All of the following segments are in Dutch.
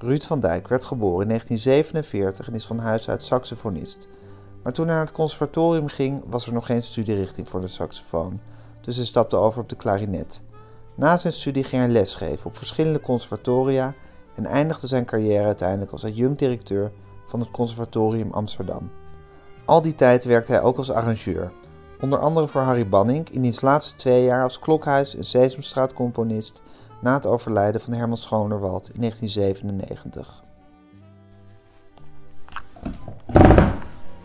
Ruud van Dijk werd geboren in 1947 en is van huis uit saxofonist. Maar toen hij naar het conservatorium ging, was er nog geen studierichting voor de saxofoon. Dus hij stapte over op de klarinet. Na zijn studie ging hij lesgeven op verschillende conservatoria en eindigde zijn carrière uiteindelijk als adjunct-directeur van het Conservatorium Amsterdam. Al die tijd werkte hij ook als arrangeur, onder andere voor Harry Banning in diens laatste twee jaar als klokhuis- en sesamstraatcomponist na het overlijden van Herman Schonerwald in 1997.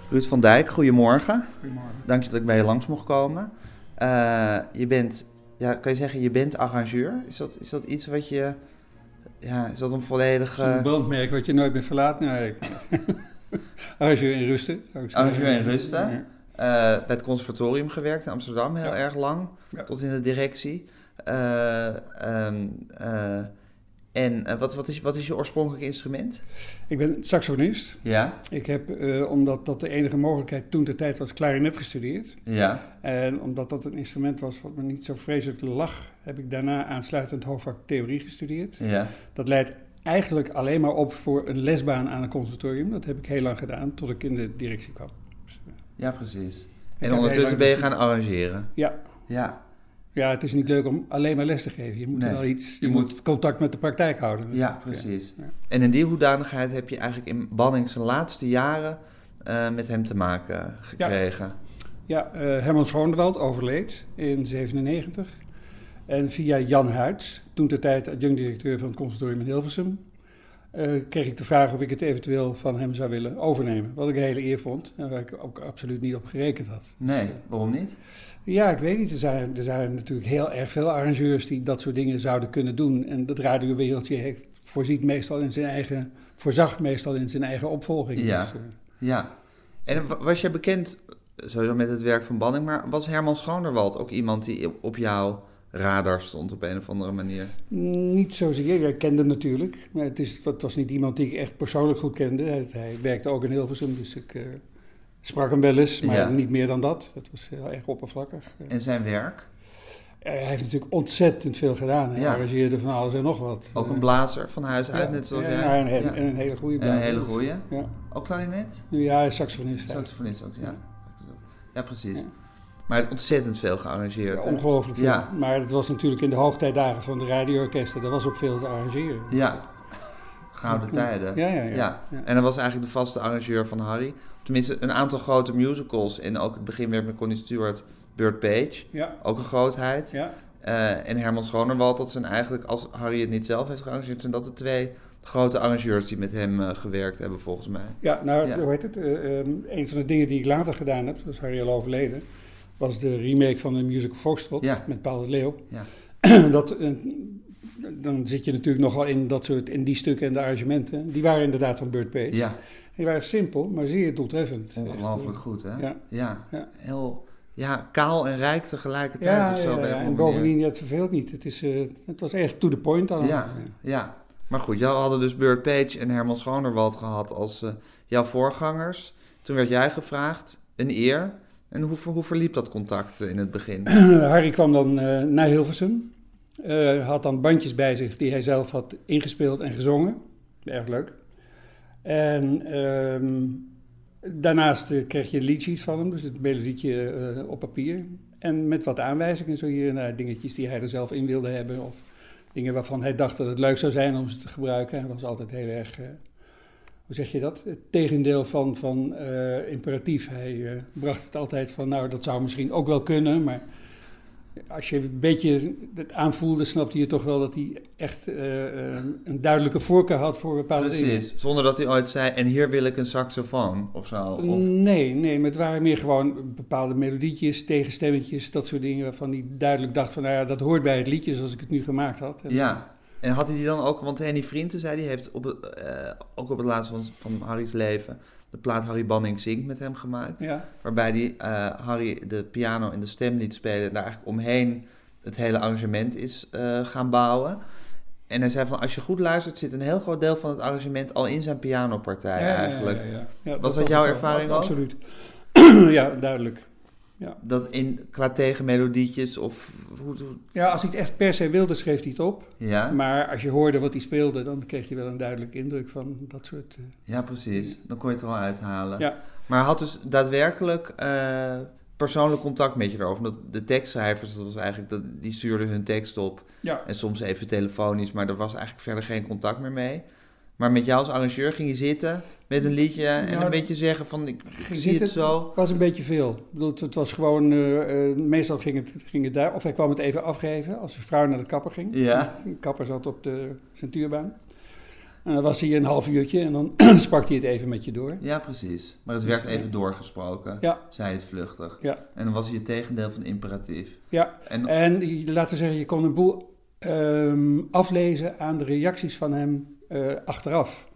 Ruud van Dijk, goedemorgen. Goedemorgen. Dank je dat ik bij je langs mocht komen. Uh, je bent, ja, kan je zeggen, je bent arrangeur. Is dat, is dat iets wat je, ja, is dat een volledige... Dat is een brandmerk wat je nooit meer verlaat. Nee. arrangeur in Rusten. Arrangeur in Rusten. Uh, bij het conservatorium gewerkt in Amsterdam heel ja. erg lang, ja. tot in de directie. Um, en uh, wat, wat, is, wat is je oorspronkelijke instrument? Ik ben saxofonist. Ja. Ik heb, omdat dat de enige mogelijkheid toen de tijd was, klarinet gestudeerd. Ja. En omdat dat een instrument was wat me niet zo vreselijk lag, heb ik daarna aansluitend hoofdvak theorie gestudeerd. Ja. Dat leidt eigenlijk alleen maar op voor een lesbaan aan een conservatorium. Dat heb ik heel lang gedaan, tot ik in de directie kwam. Dus, ja, precies. En ondertussen ben je gaan arrangeren? Ja. Ja. Ja, het is niet leuk om alleen maar les te geven. Je moet Nee, wel iets, je, je moet, moet- contact met de praktijk houden. Ja, precies. Ja. En in die hoedanigheid heb je eigenlijk in Banning zijn laatste jaren eh, met hem te maken gekregen. Ja, eh, Herman Schoonewald overleed in 97. En via Jan Huids, toen de tijd adjunct-directeur van het conservatorium in Hilversum, eh, kreeg ik de vraag of ik het eventueel van hem zou willen overnemen. Wat ik een hele eer vond en waar ik ook absoluut niet op gerekend had. Nee, waarom niet? Ja, ik weet niet. Er zijn, er zijn natuurlijk heel erg veel arrangeurs die dat soort dingen zouden kunnen doen. En dat radiowereldje heeft, voorziet meestal in zijn eigen, voorzag meestal in zijn eigen opvolging. Ja. Dus, eh, Ja. En wa- was jij bekend, sowieso met het werk van Banning, maar was Herman Schonerwald ook iemand die op- jouw radar stond op een of andere manier? Niet zozeer, ik kende hem natuurlijk. Maar het, is, het was niet iemand die ik echt persoonlijk goed kende. Hij, hij werkte ook in Hilversum, dus ik eh, sprak hem wel eens, maar Ja. niet meer dan dat. Het was heel erg oppervlakkig. Eh, En zijn werk? hij heeft natuurlijk ontzettend veel gedaan. Hij Ja. arrangeerde van alles en nog wat. Ook een Eh, blazer van huis uit, ja, net zoals jij? ja, en, een- Ja. en een hele goede En een hele blazer. goeie? Ja. Ook klarinet? ja, saxofonist. Saxofonist ook, ja. Ja. Ja, precies. Maar hij heeft ontzettend veel gearrangeerd. Ja, ongelooflijk veel. Ja. Maar het was natuurlijk in de hoogtijdagen van de radioorkesten. Er was ook veel te arrangeren. Ja, gouden tijden. Ja, ja. En dat was eigenlijk de vaste arrangeur van Harry. Tenminste, een aantal grote musicals. En ook het beginwerk met Connie Stewart, Burt Page. Ja, Ook een grootheid. ja. Eh, en Herman Schonerwald, dat zijn eigenlijk, als Harry het niet zelf heeft gearrangeerd, zijn dat de twee grote arrangeurs die met hem eh, gewerkt hebben, volgens mij. ja nou, Ja. hoe heet het? Ehm, een van de dingen die ik later gedaan heb, dat is Harry al overleden, was de remake van de musical Foxtrot Ja. met Paul de Leeuw. Ja. dat, eh, dan zit je natuurlijk nogal in dat soort, in die stukken en de arrangementen. Die waren inderdaad van Burt Page. Ja, Die waren simpel, maar zeer doeltreffend. ongelooflijk goed, hè? Ja. Ja. Ja. Heel ja, kaal en rijk tegelijkertijd Ja, of zo. ja, ja, en bovendien, ja, het verveelt niet. Het, is, eh, het was echt to the point allemaal. Ja, ja. Maar goed, jou hadden dus Burt Page en Herman Schonerwald gehad als eh, jouw voorgangers. Toen werd jij gevraagd, een eer. En hoe, hoe verliep dat contact eh, in het begin? Harry kwam dan eh, naar Hilversum. Eh, had dan bandjes bij zich die hij zelf had ingespeeld en gezongen. Erg leuk. En ehm, daarnaast kreeg je liedjes van hem, dus het melodietje op papier. En met wat aanwijzingen, zo hier en daar dingetjes die hij er zelf in wilde hebben. Of dingen waarvan hij dacht dat het leuk zou zijn om ze te gebruiken. Hij was altijd heel erg, hoe zeg je dat? Het tegendeel van, van eh, imperatief. Hij eh, bracht het altijd van, nou dat zou misschien ook wel kunnen, maar als je een beetje het aanvoelde, snapte je toch wel dat hij echt eh, een duidelijke voorkeur had voor bepaalde dingen. Precies, zonder dat hij ooit zei, en hier wil ik een saxofoon of zo. Of, Nee, nee, maar het waren meer gewoon bepaalde melodietjes, tegenstemmetjes, dat soort dingen waarvan hij duidelijk dacht van, nou ja, dat hoort bij het liedje zoals ik het nu gemaakt had. En ja, En had hij die dan ook, want Henny Vrienden zei, die heeft op eh, ook op het laatst van, van Harry's leven de plaat Harry Banning zingt met hem gemaakt. Ja. Waarbij hij eh, Harry de piano en de stem liet spelen en daar eigenlijk omheen het hele arrangement is eh, gaan bouwen. En hij zei van, als je goed luistert, zit een heel groot deel van het arrangement al in zijn pianopartij Ja, eigenlijk. ja, ja. Ja, Was dat jouw ervaring ook? Absoluut. ja, duidelijk. Dat in, qua tegenmelodietjes of... Hoe, hoe- Ja, als hij het echt per se wilde, schreef hij het op. ja? Maar als je hoorde wat hij speelde, dan kreeg je wel een duidelijke indruk van dat soort... eh, ja, precies. Dan kon je het er wel uithalen. Ja. Maar had dus daadwerkelijk eh, persoonlijk contact met je erover. Dat de tekstschrijvers, dat was eigenlijk, dat, die stuurden hun tekst op. ja. En soms even telefonisch, maar er was eigenlijk verder geen contact meer mee. Maar met jou als arrangeur ging je zitten met een liedje en Nou, een beetje zeggen van ik, zie het zo. Het was een beetje veel. Ik bedoel, het, was gewoon, eh, eh, meestal ging het, ging het daar, of hij kwam het even afgeven als een vrouw naar de kapper ging. Ja. De kapper zat op de centuurbaan. En dan was hij een half uurtje en dan sprak hij het even met je door. Ja, precies. Maar het werd even doorgesproken, Ja. zei het vluchtig. Ja. En dan was hij het tegendeel van imperatief. Ja, En, en laten we zeggen, je kon een boel ehm, aflezen aan de reacties van hem eh, achteraf.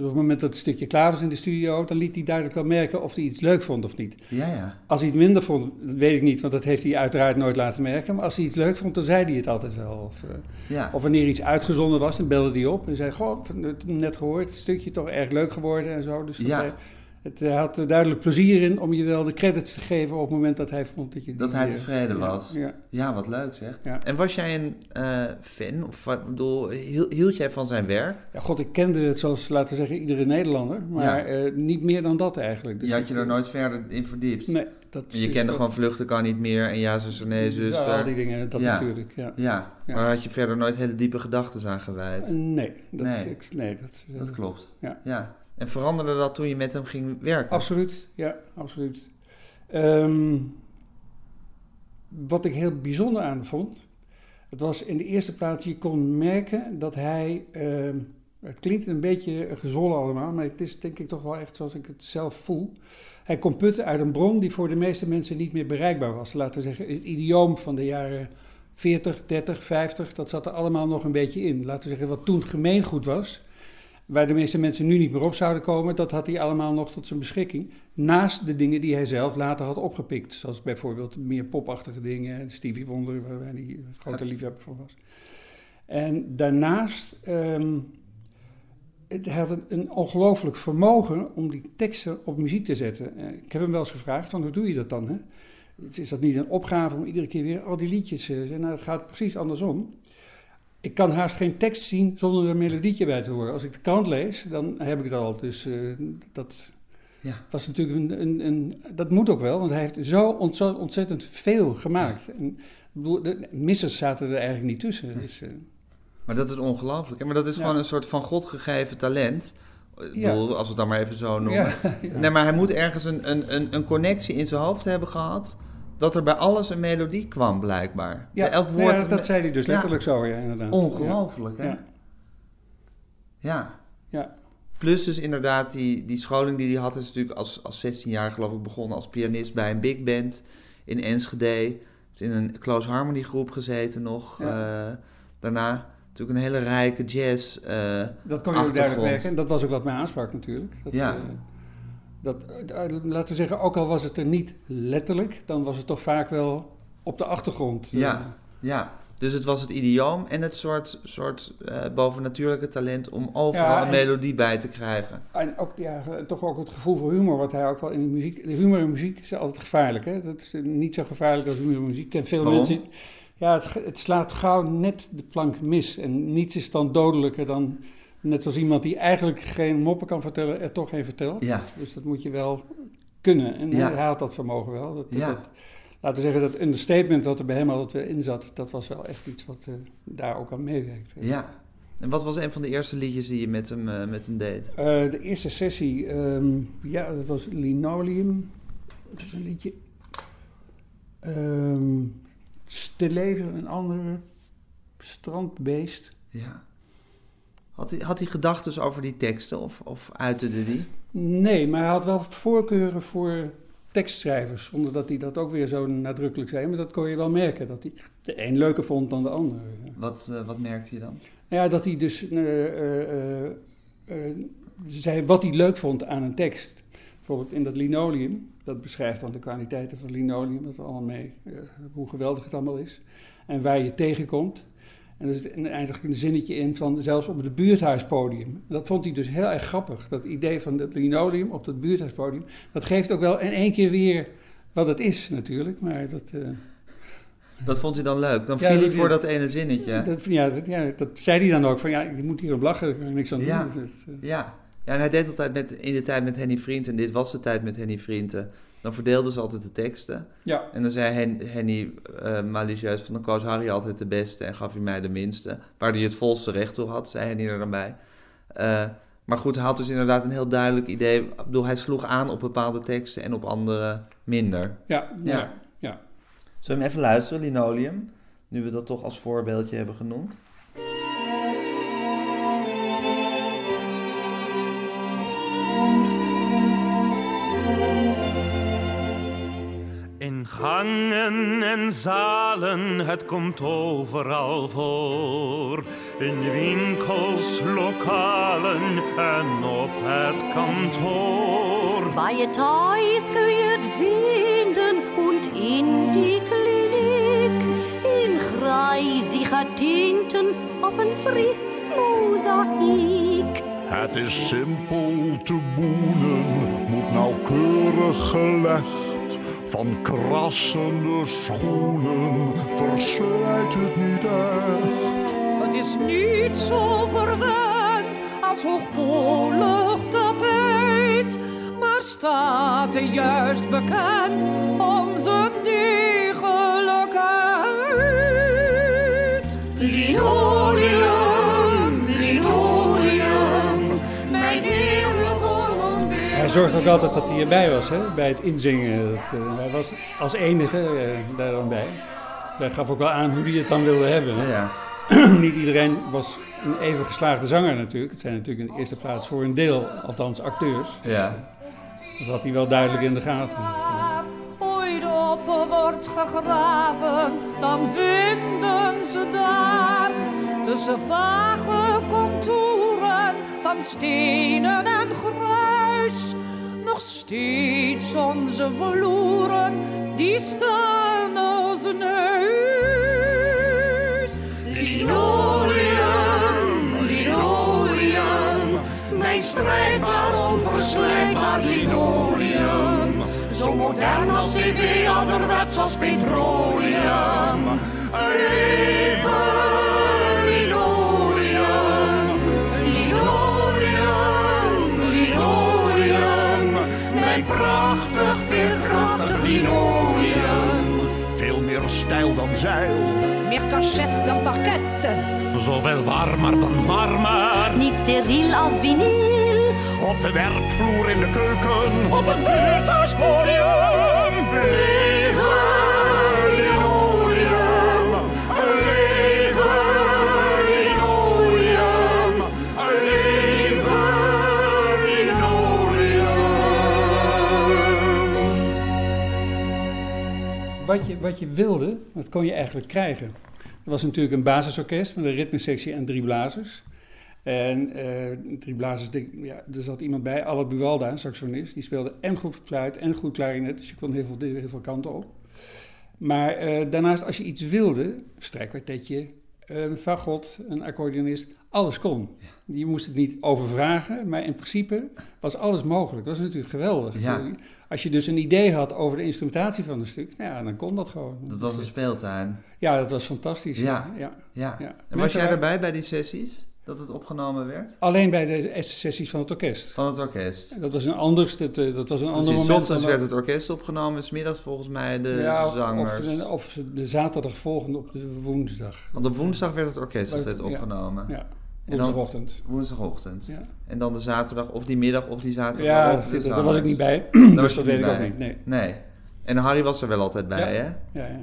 Dus op het moment dat het stukje klaar was in de studio, dan liet hij duidelijk wel merken of hij iets leuk vond of niet. ja, ja. Als hij het minder vond, dat weet ik niet, want dat heeft hij uiteraard nooit laten merken. Maar als hij iets leuk vond, dan zei hij het altijd wel. Of, eh, ja. of wanneer iets uitgezonden was, dan belde hij op en zei: Goh, net gehoord, het stukje toch erg leuk geworden en zo. Dus dat Ja. hij, het hij had er duidelijk plezier in om je wel de credits te geven op het moment dat hij vond dat je. Dat hij eh, tevreden ja, was. Ja. Ja, wat leuk zeg. Ja. En was jij een eh, fan? Of bedoel, hiel- hield jij van zijn werk? ja, god, ik kende het zoals, laten we zeggen, iedere Nederlander. Maar eh, niet meer dan dat eigenlijk. Dus je had je er nooit verder in verdiept? Nee, dat En je kende dat- gewoon vluchten kan niet meer en ja, zuster, nee, Ja, zuster. al die dingen, dat Ja. natuurlijk, ja. Ja, Ja. maar had je verder nooit hele diepe gedachten aan gewijd? Nee, dat, Nee. Is, nee, dat, eh, Dat klopt. Ja. En veranderde dat toen je met hem ging werken? Absoluut, ja, absoluut. Ehm, wat ik heel bijzonder aan vond, het was in de eerste plaats, je kon merken dat hij, ehm, het klinkt een beetje gezwollen allemaal, maar het is denk ik toch wel echt zoals ik het zelf voel. Hij kon putten uit een bron die voor de meeste mensen niet meer bereikbaar was. Laten we zeggen, het idioom van de jaren 40, 30, 50, dat zat er allemaal nog een beetje in. Laten we zeggen, wat toen gemeengoed was, waar de meeste mensen nu niet meer op zouden komen, dat had hij allemaal nog tot zijn beschikking. Naast de dingen die hij zelf later had opgepikt. Zoals bijvoorbeeld meer popachtige dingen, Stevie Wonder, waar hij een grote liefhebber van was. En daarnaast, hij had een, ongelooflijk vermogen om die teksten op muziek te zetten. Eh, ik heb hem wel eens gevraagd, van hoe doe je dat dan? Hè? Is dat niet een opgave om iedere keer weer al die liedjes te zeggen? Nou, het gaat precies andersom. Ik kan haast geen tekst zien zonder er een melodietje bij te horen. Als ik de krant lees, dan heb ik het al. Dus eh, dat Ja. was natuurlijk een, een, een... Dat moet ook wel, want hij heeft zo ontzettend, veel gemaakt. En, ik bedoel, de missers zaten er eigenlijk niet tussen. Dus, eh, Maar dat is ongelooflijk. Maar dat is Ja. gewoon een soort van God gegeven talent. Ik Ja. bedoel, als we het dan maar even zo noemen. ja, ja. Nee, maar hij moet ergens een, een, een, een connectie in zijn hoofd hebben gehad. Dat er bij alles een melodie kwam, blijkbaar. Ja, bij elk woord. ja, dat zei hij dus Ja. letterlijk zo, ja, inderdaad. Ongelooflijk, hè? Ja. Ja. Plus dus inderdaad die, die scholing die hij had. Is natuurlijk als, als 16 jaar geloof ik begonnen als pianist bij een big band in Enschede. Heeft in een close harmony groep gezeten nog. Eh, daarna natuurlijk een hele rijke jazz. eh, Dat kon je ook duidelijk merken. En dat was ook wat mij aansprak natuurlijk. Dat, Ja. eh, dat, eh, laten we zeggen, ook al was het er niet letterlijk, dan was het toch vaak wel op de achtergrond. Ja. ja, dus het was het idioom en het soort, soort eh, bovennatuurlijke talent om overal Ja, een en- melodie bij te krijgen. En ook, ja, toch ook het gevoel voor humor, wat hij ook wel in de muziek... De humor in muziek is altijd gevaarlijk, hè? Dat is eh, niet zo gevaarlijk als humor in muziek. Ken veel Waarom? mensen... Ja, het slaat gauw net de plank mis. En niets is dan dodelijker dan... Net als iemand die eigenlijk geen moppen kan vertellen, er toch geen vertelt. Ja, Dus dat moet je wel kunnen. En Ja. hij had dat vermogen wel. Dat, Ja. dat- laten we zeggen, dat understatement wat er bij hem altijd in zat... dat was wel echt iets wat eh, daar ook aan meewerkte. ja. En wat was een van de eerste liedjes die je met hem, eh, met hem deed? Eh, de eerste sessie, ehm, ja, dat was Linoleum. Dat is een liedje. Ehm Stilleven, een andere. Strandbeest. Ja. Had hij, had hij gedachten over die teksten of, of uitte die? Nee, maar hij had wel voorkeuren voor tekstschrijvers. Zonder dat hij dat ook weer zo nadrukkelijk zei. Maar dat kon je wel merken. Dat hij de een leuker vond dan de ander. Wat, eh, wat merkte je dan? Nou ja, dat hij dus eh, eh, zei wat hij leuk vond aan een tekst. Bijvoorbeeld in dat linoleum, dat beschrijft dan de kwaliteiten van linoleum, dat allemaal mee, hoe geweldig het allemaal is. En waar je tegenkomt. En er zit eigenlijk een zinnetje in van zelfs op het buurthuispodium. Dat vond hij dus heel erg grappig. Dat idee van het linoleum op dat buurthuispodium. Dat geeft ook wel in één keer weer wat het is natuurlijk. Maar dat, eh, Dat vond hij dan leuk. Dan Ja, viel hij voor dat ene zinnetje. dat, ja, dat, ja, dat zei hij dan ook. Van ja, ik moet hierop lachen, daar kan ik niks aan doen. Ja. Dat, eh, Ja. ja, en hij deed altijd met, in de tijd met Henny Vriend, en dit was de tijd met Henny Vriend, eh, dan verdeelden ze altijd de teksten. ja. En dan zei Hen- Henny eh malicieus van, dan koos Harry altijd de beste en gaf hij mij de minste. Waar hij het volste recht toe had, zei Henny er dan bij. Eh, maar goed, hij had dus inderdaad een heel duidelijk idee. Ik bedoel, hij sloeg aan op bepaalde teksten en op andere minder. Ja, Ja. ja. ja. Zullen we hem even luisteren, Linoleum? Nu we dat toch als voorbeeldje hebben genoemd. Gangen en zalen, het komt overal voor. In winkels, lokalen en op het kantoor. Bei je Toys kun je het vinden und in die Klinik. In grijzige tinten op een fris mozaïek. Het is simpel te boenen, moet nauwkeurig gelegd. Van krassende schoenen verslijt het niet echt. Het is niet zo verwend als hoogpolig tapijt. Maar staat er juist bekend om zijn degelijkheid. Zorgde ook altijd dat hij erbij was, hè, bij het inzingen. Dat, eh, hij was als enige eh, daar dan bij. Hij gaf ook wel aan hoe hij het dan wilde hebben. hè. Ja. Niet iedereen was een even geslaagde zanger natuurlijk. Het zijn natuurlijk in de eerste plaats voor een deel, althans acteurs. ja. Dat had hij wel duidelijk in de gaten. ooit op wordt gegraven, dan vinden ze daar tussen vage contouren van stenen en nog steeds onze vloeren die staan als een huis. Linoleum, linoleum, mijn strijdbaar onverslijtbaar linoleum. Zo modern als tv, ouderwets als petroleum. Even dan parket. Zoveel warmer dan marmer. Niet steriel als vinyl. Op de werkvloer in de keuken. Op een buurthuispodium. Leven linoleum. Leven linoleum. Leven linoleum. Wat je, wat je wilde, dat kon je eigenlijk krijgen. Er was natuurlijk een basisorkest met een ritmesectie en drie blazers. En eh, drie blazers, ja, er zat iemand bij, Albert Buwalda, een saxofonist. Die speelde en goed fluit en goed klarinet, dus je kon heel veel, heel veel kanten op. Maar eh, daarnaast, als je iets wilde, strijkkwartetje, een fagot, een accordeonist, alles kon. Je moest het niet overvragen, maar in principe was alles mogelijk. Dat was natuurlijk geweldig. Ja. Als je dus een idee had over de instrumentatie van een stuk, nou ja, dan kon dat gewoon. Dat was een speeltuin. Ja, dat was fantastisch. Ja. ja. Ja. Ja. En was jij erbij bij die sessies? Dat het opgenomen werd? Alleen bij de sessies van het orkest. Van het orkest. Dat was een anders, dat, eh, dat was een Dus ander moment. ochtends werd het orkest opgenomen, smiddags volgens mij de ja, of- zangers. Of, of de zaterdag volgende op de woensdag. Want op woensdag werd het orkest altijd opgenomen. Ja, woensdagochtend. Woensdagochtend. Ja, En dan de zaterdag, of die middag, of die zaterdag. ja dat, daar was ik niet bij. Dus was je dat weet ik ook niet. Nee. Nee. En Harry was er wel altijd bij, Ja. hè? Ja, ja, ja.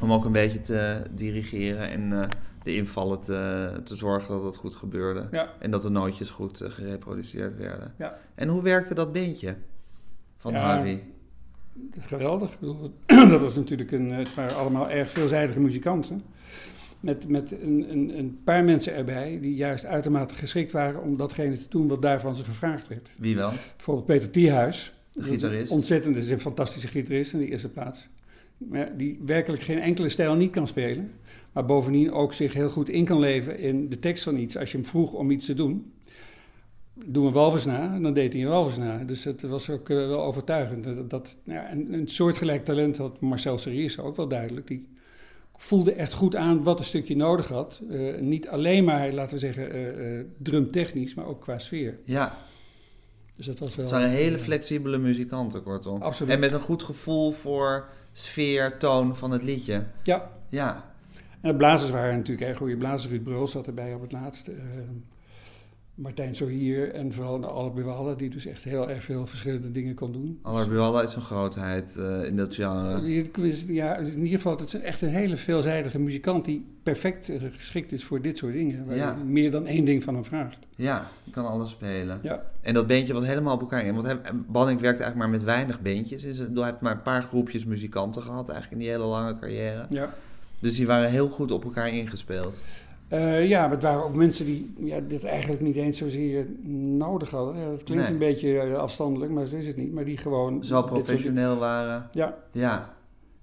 Om ook een beetje te dirigeren en eh, de invallen te, te zorgen dat het goed gebeurde. En dat de nootjes goed eh, gereproduceerd werden. Ja. En hoe werkte dat bandje van Ja. Harry? Geweldig. Dat was natuurlijk een, het waren allemaal erg veelzijdige muzikanten. Met, met een, een, een paar mensen erbij die juist uitermate geschikt waren om datgene te doen wat daar van ze gevraagd werd. Wie wel? Bijvoorbeeld Peter Thiehuis. De gitarist. Ontzettend, dat is een fantastische gitarist in de eerste plaats. Maar die werkelijk geen enkele stijl niet kan spelen. Maar bovendien ook zich heel goed in kan leven in de tekst van iets. Als je hem vroeg om iets te doen, doe een walvis na. En dan deed hij een walvis na. Dus het was ook eh, wel overtuigend. Dat, dat, ja, een soortgelijk talent had Marcel Series ook wel duidelijk. Die voelde echt goed aan wat een stukje nodig had. Eh, niet alleen maar, laten we zeggen, eh, eh, drumtechnisch, maar ook qua sfeer. Ja, Dus dat was wel... het zijn hele flexibele muzikanten, kortom. Absoluut. En met een goed gevoel voor sfeer, toon van het liedje. Ja, Ja, en de blazers waren natuurlijk erg goede blazers. Ruud Bruls zat erbij op het laatste. Eh, Martijn Sohier en vooral de Albert Walle, die dus echt heel erg veel verschillende dingen kon doen. Aller Bualla is een grootheid eh, in dat genre. Die- Ja, in ieder geval, het is echt een hele veelzijdige muzikant die perfect eh, geschikt is voor dit soort dingen. Waar Ja. je meer dan één ding van hem vraagt. Ja, je kan alles spelen. Ja, En dat bandje wat helemaal op elkaar in. Want hij, Banning werkt eigenlijk maar met weinig bandjes. Dus, hij heeft maar een paar groepjes muzikanten gehad eigenlijk in die hele lange carrière. ja. Dus die waren heel goed op elkaar ingespeeld. Eh, ja, maar het waren ook mensen die ja, dit eigenlijk niet eens zozeer nodig hadden. Ja, dat klinkt Nee. een beetje eh, afstandelijk, maar zo is het niet. Maar die gewoon... Zo soort- professioneel waren. Ja, Ja.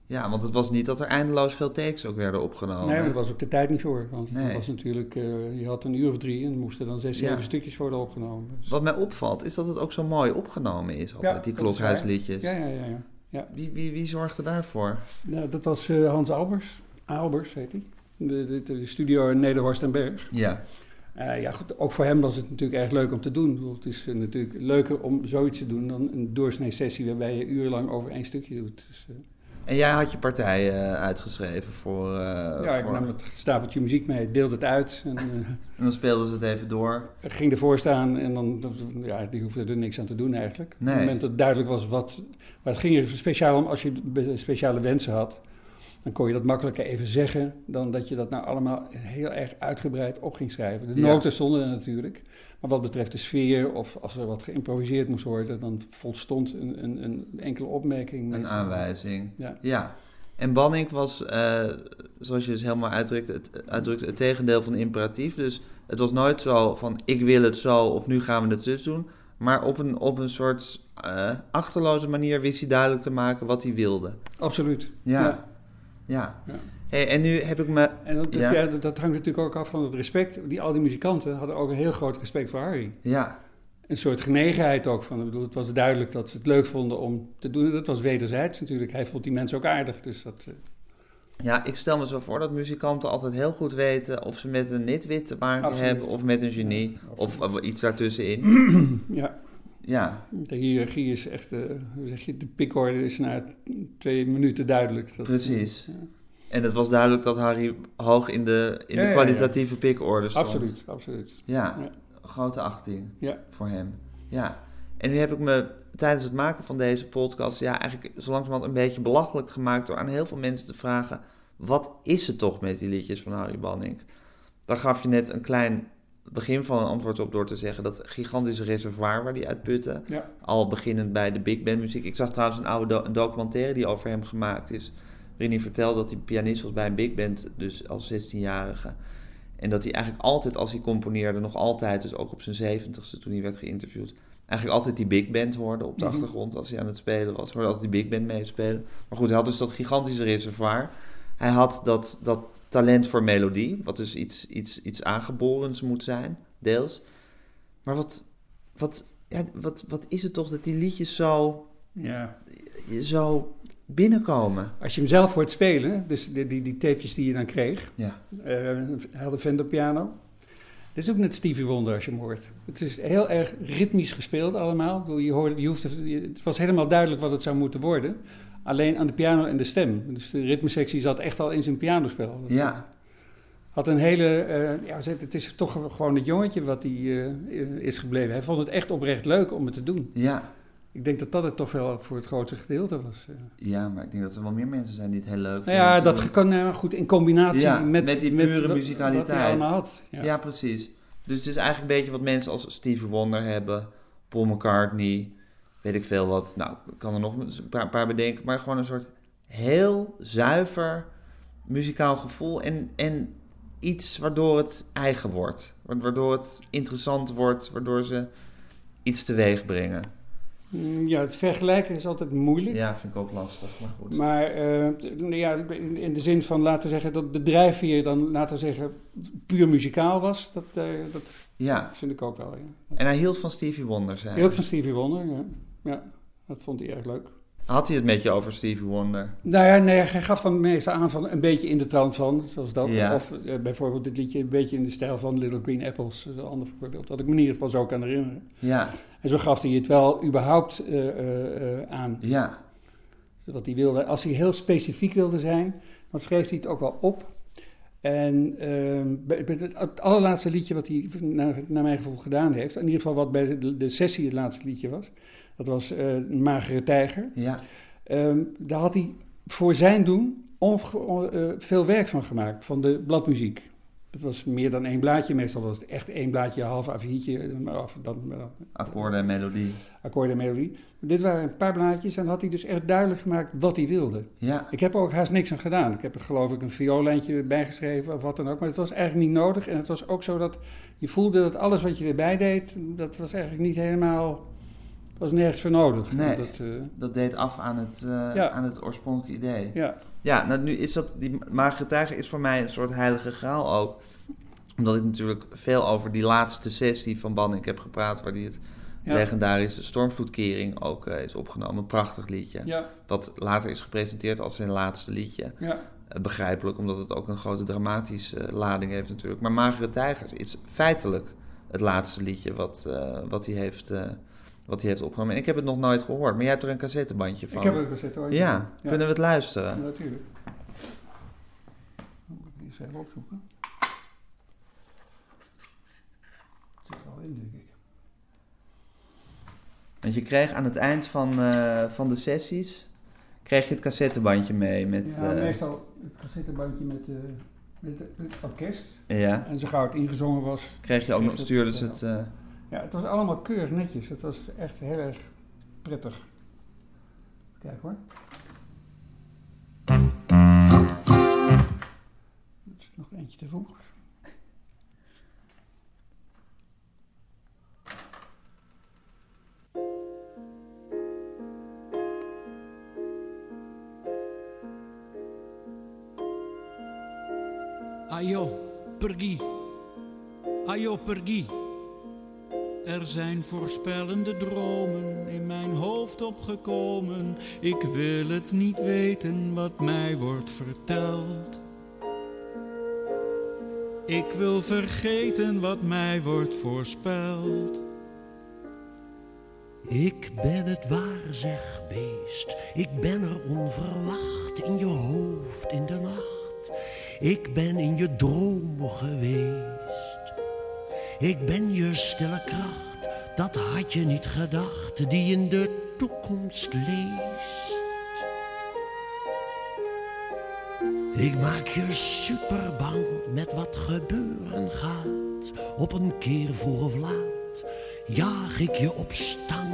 ja, want het was niet dat er eindeloos veel takes ook werden opgenomen. nee, maar daar was ook de tijd niet voor. Want Nee. het was natuurlijk, eh, je had een uur of drie en er moesten dan zes, zeven Ja. stukjes worden opgenomen. Dus- Wat mij opvalt is dat het ook zo mooi opgenomen is, altijd, Ja, die klokhuisliedjes. ja, ja, ja. ja. ja. Wie, wie, wie zorgde daarvoor? Nou, dat was Hans Albers. Albers heet hij. De, de, de studio in Nederhorst en Berg. Ja, Eh, ja, goed, ook voor hem was het natuurlijk erg leuk om te doen. Bedoel, Het is eh, natuurlijk leuker om zoiets te doen dan een doorsnee sessie waarbij je urenlang over één stukje doet. Dus, eh, en jij had je partij uitgeschreven voor... ja, ik voor- nam het stapeltje muziek mee, deelde het uit en En dan speelden ze het even door. ging ervoor staan en dan, ja, die hoefde er niks aan te doen eigenlijk. Op Nee. het moment dat duidelijk was wat, maar het ging er speciaal om als je speciale wensen had. Dan kon je dat makkelijker even zeggen dan dat je dat nou allemaal heel erg uitgebreid op ging schrijven. De noten stonden er natuurlijk. Maar wat betreft de sfeer of als er wat geïmproviseerd moest worden, dan volstond een, een, een enkele opmerking. Een aanwijzing. Ja. Ja. En Banning was, eh, zoals je dus helemaal uitdrukt, het, uitdrukt, het tegendeel van imperatief. Dus het was nooit zo van ik wil het zo of nu gaan we het zus doen. Maar op een, op een soort eh, achterloze manier wist hij duidelijk te maken wat hij wilde. Absoluut. Ja. Ja. Ja. Ja. Hey, en nu heb ik me... En dat, Ja. ja, dat, dat hangt natuurlijk ook af van het respect. Die, al die muzikanten hadden ook een heel groot respect voor Harry. Ja, Een soort genegenheid ook van. Ik bedoel, het was duidelijk dat ze het leuk vonden om te doen. Dat was wederzijds natuurlijk. Hij vond die mensen ook aardig. Dus dat, eh, ja, ik stel me zo voor dat muzikanten altijd heel goed weten of ze met een nitwit te maken Absoluut. hebben of met een genie. Of eh, iets daartussenin. ja, Ja, de hiërarchie is echt, eh, hoe zeg je, de pikorde is na twee minuten duidelijk. Dat, Precies. Ja. en het was duidelijk dat Harry hoog in de, in Ja, de ja, ja. kwalitatieve pikorde stond. Absoluut, absoluut. Ja, grote achting Ja. voor hem. Ja. En nu heb ik me tijdens het maken van deze podcast... ja, eigenlijk zo langzamerhand een beetje belachelijk gemaakt... door aan heel veel mensen te vragen... wat is het toch met die liedjes van Harry Banning? Daar gaf je net een klein begin van een antwoord op... door te zeggen dat gigantische reservoir waar die uitputten... Ja. al beginnend bij de big band muziek. Ik zag trouwens een oude do- een documentaire die over hem gemaakt is... waarin hij vertelde dat hij pianist was bij een big band... dus als 16-jarige... En dat hij eigenlijk altijd, als hij componeerde, nog altijd, dus ook op zijn zeventigste toen hij werd geïnterviewd, eigenlijk altijd die big band hoorde op de Mhm. achtergrond als hij aan het spelen was. Hoorde altijd die big band meespelen. Maar goed, hij had dus dat gigantische reservoir. Hij had dat, dat talent voor melodie, wat dus iets, iets, iets aangeborens moet zijn, deels. Maar wat, wat, ja, wat, wat is het toch dat die liedjes zo, ja. zo binnenkomen? Als je hem zelf hoort spelen, dus die, die, die tapejes die je dan kreeg, Ja, eh, hij had een piano. Het is ook net Stevie Wonder als je hem hoort. Het is heel erg ritmisch gespeeld allemaal. Je hoorde, je hoefde, je- het was helemaal duidelijk wat het zou moeten worden. Alleen aan de piano en de stem. Dus de ritmesectie zat echt al in zijn pianospel. Dat ja, Had een hele... eh, ja, het is toch gewoon het jongetje wat hij eh, is gebleven. Hij vond het echt oprecht leuk om het te doen. ja. Ik denk dat dat het toch wel voor het grootste gedeelte was. eh. Ja, maar ik denk dat er wel meer mensen zijn die het heel leuk Nou vinden ja, om te dat kan nou goed in combinatie Ja, met, met die pure wat- Wat musicaliteit. hij allemaal had. Ja. Ja. precies. Dus het is eigenlijk een beetje wat mensen als Stevie Wonder hebben, Paul McCartney, weet ik veel wat. Nou, ik kan er nog een paar, paar bedenken, maar gewoon een soort heel zuiver muzikaal gevoel. En, en iets waardoor het eigen wordt. Wa- Waardoor het interessant wordt, waardoor ze iets teweeg brengen. Mm, Ja, het vergelijken is altijd moeilijk. Ja, vind ik ook lastig, maar goed. Maar eh, t- ja, in, de zin van laten we zeggen dat de drijfveer dan laten we zeggen puur muzikaal was, dat, eh, dat Ja, vind ik ook wel. Ja. en hij hield van Stevie Wonder, zei hij. Heel van Stevie Wonder, ja. Ja. Dat vond hij erg leuk. Had hij het met je over Stevie Wonder? Nou ja, nee, hij gaf dan meestal aan van een beetje in de trant van, zoals dat. Ja. Of eh, bijvoorbeeld dit liedje een beetje in de stijl van Little Green Apples, dat is een ander voorbeeld. Dat ik me in ieder geval zo kan herinneren. Ja, En zo gaf hij het wel überhaupt eh, eh, aan. ja, Wat hij wilde. Als hij heel specifiek wilde zijn, dan schreef hij het ook wel op. En bij het, het allerlaatste liedje wat hij naar, naar mijn gevoel gedaan heeft, in ieder geval wat bij de, de sessie het laatste liedje was, dat was eh Magere Tijger. ja. Ehm, daar had hij voor zijn doen eh, veel werk van gemaakt, van de bladmuziek. Het was meer dan één blaadje, meestal was het echt één blaadje, een half A4'tje, maar af, dan, eh, Akkoorden en melodie. akkoorden en melodie. Dit waren een paar blaadjes en had hij dus echt duidelijk gemaakt wat hij wilde. Ja, Ik heb er ook haast niks aan gedaan. Ik heb er geloof ik een vioollijntje bijgeschreven of wat dan ook. Maar het was eigenlijk niet nodig. En het was ook zo dat je voelde dat alles wat je erbij deed, dat was eigenlijk niet helemaal... was nergens voor nodig. Nee. Dat, eh, dat deed af aan het, Ja. aan het oorspronkelijke idee. ja. Ja, nou nu is dat, die magere tijger is voor mij een soort heilige graal ook. Omdat ik natuurlijk veel over die laatste sessie van Banning heb gepraat, waar die het Ja. legendarische Stormvloedkering ook eh, is opgenomen. Een prachtig liedje. Ja, Wat later is gepresenteerd als zijn laatste liedje. ja, begrijpelijk, omdat het ook een grote dramatische lading heeft natuurlijk. Maar Magere Tijgers is feitelijk het laatste liedje wat, wat, hij heeft, wat hij heeft opgenomen. En ik heb het nog nooit gehoord, maar jij hebt er een cassettebandje van. ik heb het gezet hoor. Ja, kunnen we het luisteren? Ja, natuurlijk. Moet ik eens even opzoeken. Het zit er al in, denk ik. Want je kreeg aan het eind van, eh, van de sessies kreeg je het cassettebandje mee met... Ja, eh, meestal het cassettebandje met, eh, met het orkest. ja, En zo gauw het ingezongen was. kreeg je ook nog, het, stuurden ze ja. het... Ja, het was allemaal keurig netjes. Het was echt heel erg prettig. Kijk hoor. Er zit nog eentje te voegen. Ajo, pergie. Ajo, pergie. Er zijn voorspellende dromen in mijn hoofd opgekomen. Ik wil het niet weten wat mij wordt verteld. Ik wil vergeten wat mij wordt voorspeld. Ik ben het waar, beest. Ik ben er onverwacht in je hoofd in de nacht. Ik ben in je droom geweest. Ik ben je stille kracht, dat had je niet gedacht, die in de toekomst leest. Ik maak je super bang met wat gebeuren gaat. Op een keer vroeg of laat jaag ik je op stang.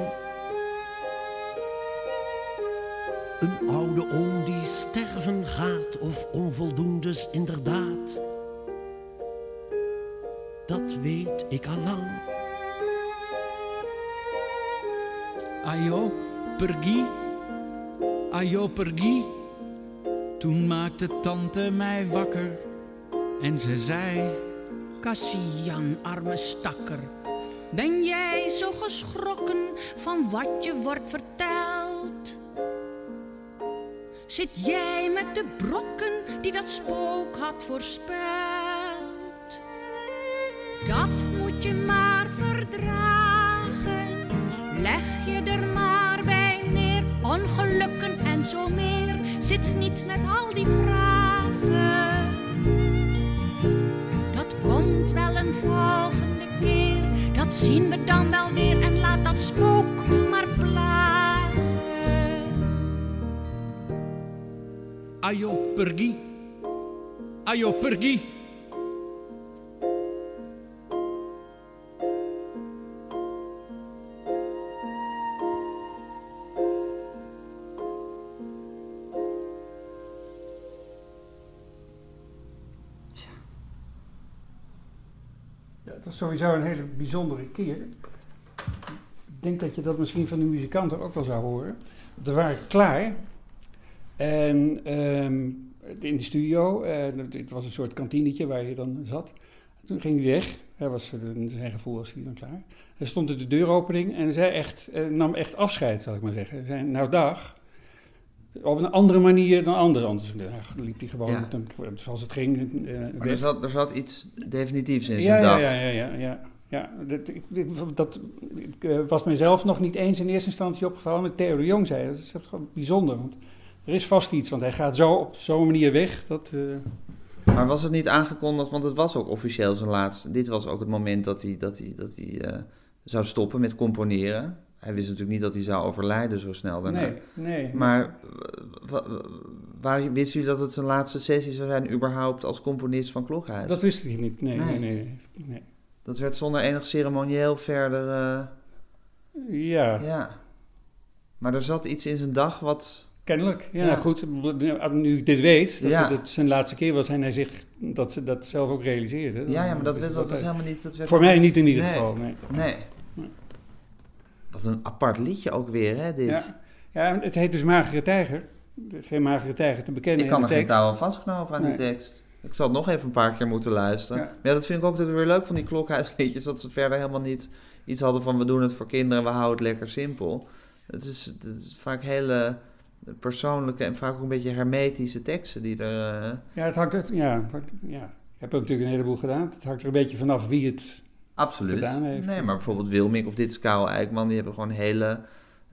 Een oude oom die sterven gaat of onvoldoendes inderdaad. Dat weet ik al lang. Ajo, pergie. Ajo, pergie. Toen maakte tante mij wakker en ze zei... Cassian, arme stakker. Ben jij zo geschrokken van wat je wordt verteld? Zit jij met de brokken die dat spook had voorspeld? Dat moet je maar verdragen. Leg je er maar bij neer. Ongelukken en zo meer. Zit niet met al die vragen. Dat komt wel een volgende keer. Dat zien we dan wel weer. En laat dat spook maar plagen. Ajo, pergie. Ajo, pergie. Sowieso een hele bijzondere keer. Ik denk dat je dat misschien van de muzikanten ook wel zou horen. We waren klaar. En ehm, in de studio, eh, het was een soort kantinetje waar je dan zat. Toen ging hij weg. Hij was, eh, zijn gevoel was hij dan klaar. Hij stond in de deuropening en zei echt, eh, nam echt afscheid, zal ik maar zeggen. Hij zei, nou dag. Op een andere manier dan anders. Anders eh, liep hij gewoon Ja. met een, zoals het ging. eh, Maar er zat, er zat iets definitiefs in zijn ja, dag. ja, ja, ja, ja. ja dat, dat ik, eh, was mezelf nog niet eens in eerste instantie opgevallen. Maar Theo de Jong zei, dat is gewoon bijzonder. Want er is vast iets, want hij gaat zo op zo'n manier weg. Dat, eh, Maar was het niet aangekondigd, want het was ook officieel zijn laatste. Dit was ook het moment dat hij, dat hij, dat hij eh, zou stoppen met componeren. Hij wist natuurlijk niet dat hij zou overlijden zo snel daarna. nee, nee. Maar wa- waar, wist u dat het zijn laatste sessie zou zijn überhaupt als componist van Klokhuis? dat wist ik niet. Nee, Nee. nee, nee. Dat werd zonder enig ceremonieel verder... eh, Ja, ja. Maar er zat iets in zijn dag wat... kennelijk. Ja, Ja. goed. Nu ik dit weet, dat Ja. het, zijn laatste keer was en hij zich dat, ze dat zelf ook realiseerde. Ja, ja maar dat, het dat was helemaal niet... Dat werd Voor mij niet in ieder Nee. geval, nee. Nee. Wat een apart liedje ook weer, hè, dit. Ja. Ja, het heet dus Magere Tijger. Geen Magere Tijger te bekennen Ik kan er geen touw aan vastknopen aan Nee. die tekst. Ik zal het nog even een paar keer moeten luisteren. Ja. Maar ja, dat vind ik ook altijd weer leuk van die klokhuisliedjes. Dat ze verder helemaal niet iets hadden van we doen het voor kinderen, we houden het lekker simpel. Het is, het is vaak hele persoonlijke en vaak ook een beetje hermetische teksten die er... eh, Ja, het hangt er, ja, ja, ik heb er natuurlijk een heleboel gedaan. Het hangt er een beetje vanaf wie het... absoluut. Gedaan heeft. Nee, maar bijvoorbeeld Wilming of dit is Karel Eikman, die hebben gewoon hele...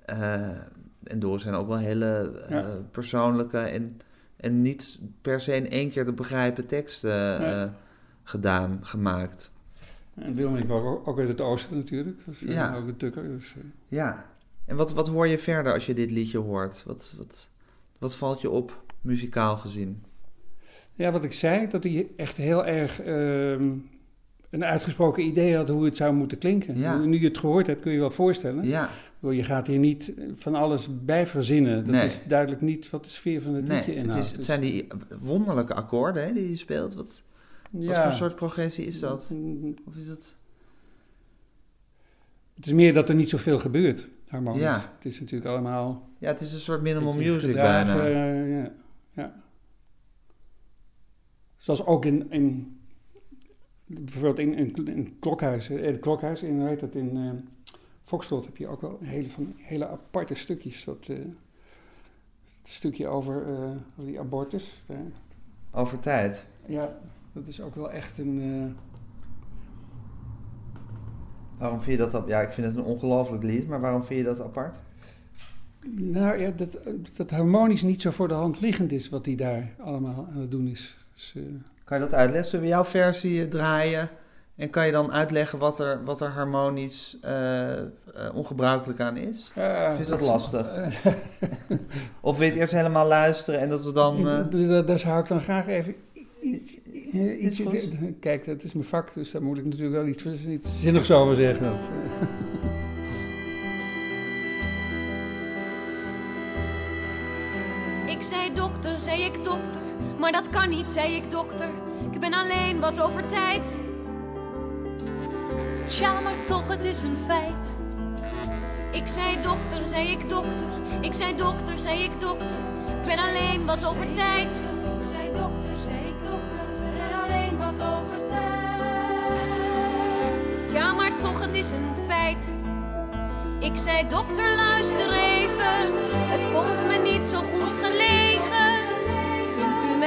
eh, en Doris zijn ook wel hele eh, Ja. persoonlijke en, en niet per se in één keer te begrijpen teksten eh, Nee. gedaan, gemaakt. En Wilming kwam ook uit het oosten natuurlijk. Eh, Ja. ook een tukker. Dus, Ja. En wat, wat hoor je verder als je dit liedje hoort? Wat, wat, wat valt je op, muzikaal gezien? ja, wat ik zei, dat hij echt heel erg ehm, een uitgesproken idee had hoe het zou moeten klinken. Ja. Nu je het gehoord hebt, kun je je wel voorstellen. Ja, Je gaat hier niet van alles bij verzinnen. Dat Nee. is duidelijk niet wat de sfeer van het nee, liedje het, inhoudt. is, het zijn die wonderlijke akkoorden hè, die hij speelt. Wat, wat voor soort progressie is dat? Mm, Of is het... Het is meer dat er niet zoveel gebeurt, harmonisch. Ja. Het is natuurlijk allemaal... Ja, het is een soort minimal music gedragen, bijna. eh, ja, ja. Zoals ook in, in bijvoorbeeld in, in, in Klokhuis, eh, het Klokhuis, in, heet dat, in Foxtrot heb je ook wel een hele, van, hele aparte stukjes. Dat eh, het stukje over, die abortus. Over tijd. ja, dat is ook wel echt een... Waarom vind je dat... Ja, ik vind het een ongelooflijk lied, maar waarom vind je dat apart? nou ja, dat, dat harmonisch niet zo voor de hand liggend is wat hij daar allemaal aan het doen is. Dus, Kan je dat uitleggen? Zullen we jouw versie eh, draaien? En kan je dan uitleggen wat er, wat er harmonisch eh, eh, ongebruikelijk aan is? ja, Of is dat lastig? Of wil je het eerst helemaal luisteren en dat we dan... eh, Daar, daar zou ik dan graag even iets... Kijk, dat is mijn vak, dus daar moet ik natuurlijk wel iets, iets zinnigs over zeggen. Of, Ik zei dokter, zei ik dokter, maar dat kan niet, zei ik dokter. Ik ben alleen wat over tijd. Tja, maar toch, het is een feit. Ik zei dokter, zei ik dokter. Ik zei dokter, zei ik dokter. Ik ben alleen wat over tijd. Ik zei dokter, zei ik dokter. Ik ben alleen wat over tijd. Tja, maar toch, het is een feit. Ik zei dokter, luister even. Het komt me niet zo goed gelegen.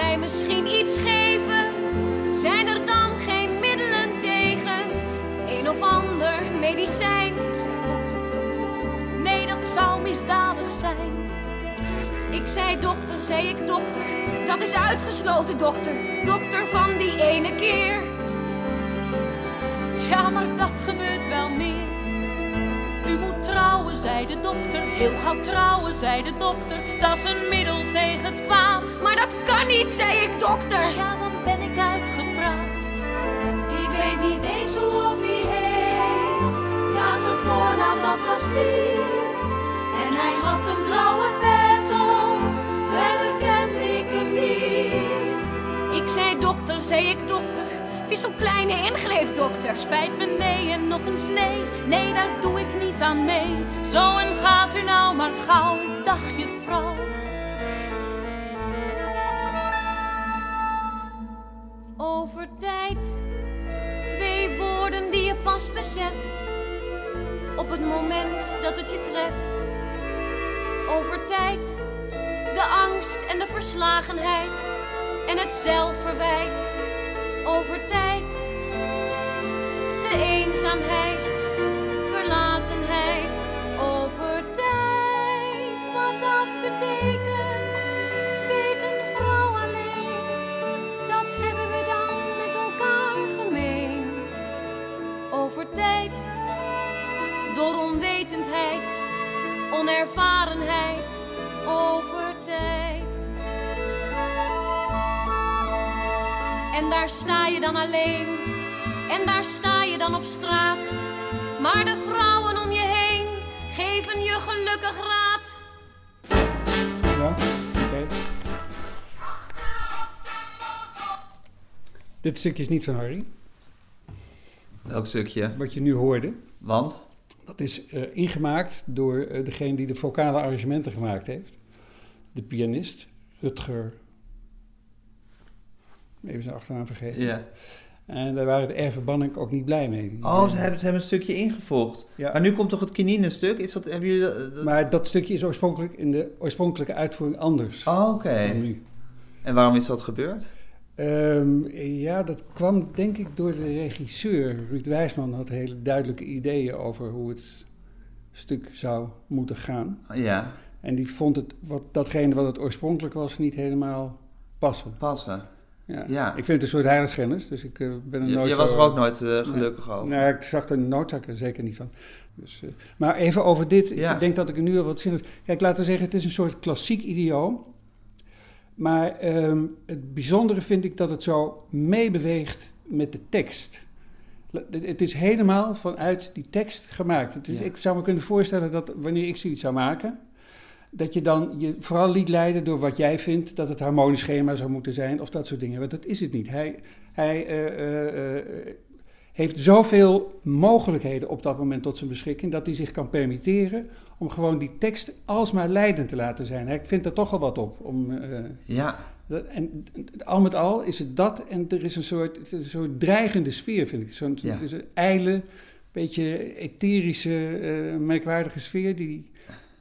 Mij misschien iets geven? Zijn er dan geen middelen tegen? Een of ander medicijn? Nee, dat zou misdadig zijn. Ik zei dokter, zei ik dokter. Dat is uitgesloten, dokter. Dokter van die ene keer. Tja, maar dat gebeurt wel meer. U moet trouwen, zei de dokter. Heel gauw trouwen, zei de dokter. Dat is een middel tegen het kwaad. Maar dat kan niet, zei ik, dokter. Tja, dan ben ik uitgepraat. Ik weet niet eens hoe of hij heet. Ja, zijn voornaam, dat was Piet. En hij had een blauwe pet om. Verder kende ik hem niet. Ik zei dokter, zei ik dokter. Het is zo'n kleine ingreep, dokter. Spijt me, nee en nog eens nee. Nee, daar doe ik niet aan mee. Zo en gaat u nou maar gauw. Dag, juffrouw. Over tijd. Twee woorden die je pas beseft. Op het moment dat het je treft. Over tijd. De angst en de verslagenheid. En het zelfverwijt. Over tijd. De eenzaamheid. Verlatenheid. Over tijd. Wat dat betekent. Weet een vrouw alleen. Dat hebben we dan met elkaar gemeen. Over tijd. Door onwetendheid. Onervarenheid. En daar sta je dan alleen. En daar sta je dan op straat. Maar de vrouwen om je heen geven je gelukkig raad. Ja, oké. Dit stukje is niet van Harry, Welk stukje? wat je nu hoorde. Want? Dat is eh, ingemaakt door eh, degene die de vocale arrangementen gemaakt heeft. De pianist, Rutger. Even zijn achternaam vergeten. Ja. En daar waren de Erve Banning ook niet blij mee. Oh, ze hebben, ze hebben een stukje ingevoegd. Ja. Maar nu komt toch het kinine-stuk? Is dat, hebben jullie dat? dat- Maar dat stukje is oorspronkelijk in de oorspronkelijke uitvoering anders Oh, oké. En waarom is dat gebeurd? Ehm, ja, dat kwam denk ik door de regisseur. Ruud Wijsman had hele duidelijke ideeën over hoe het stuk zou moeten gaan. Ja, En die vond het, wat, datgene wat het oorspronkelijk was, niet helemaal passen. passen. Ja. Ja. Ik vind het een soort heiligschennis, dus ik eh, ben er Je, nooit je was er ook nooit eh, gelukkig over. Nee, ik zag de noodzaak er zeker niet van. Dus, eh, maar even over dit. Ja. Ik denk dat ik er nu al wat zin heb. Kijk, laten we zeggen, het is een soort klassiek idioom. Maar ehm, het bijzondere vind ik dat het zo meebeweegt met de tekst. Het is helemaal vanuit die tekst gemaakt. Is, Ja. Ik zou me kunnen voorstellen dat wanneer ik zoiets zou maken, dat je dan je vooral liet leiden door wat jij vindt dat het harmonisch schema zou moeten zijn of dat soort dingen. Want dat is het niet. Hij, hij eh, eh, eh, heeft zoveel mogelijkheden op dat moment tot zijn beschikking dat hij zich kan permitteren om gewoon die tekst alsmaar leidend te laten zijn. Hij vindt er toch al wat op. Om, Ja, dat- en al met al is het dat en er is een soort, een soort dreigende sfeer, vind ik. Zo'n Ja. ijle, beetje etherische, merkwaardige sfeer die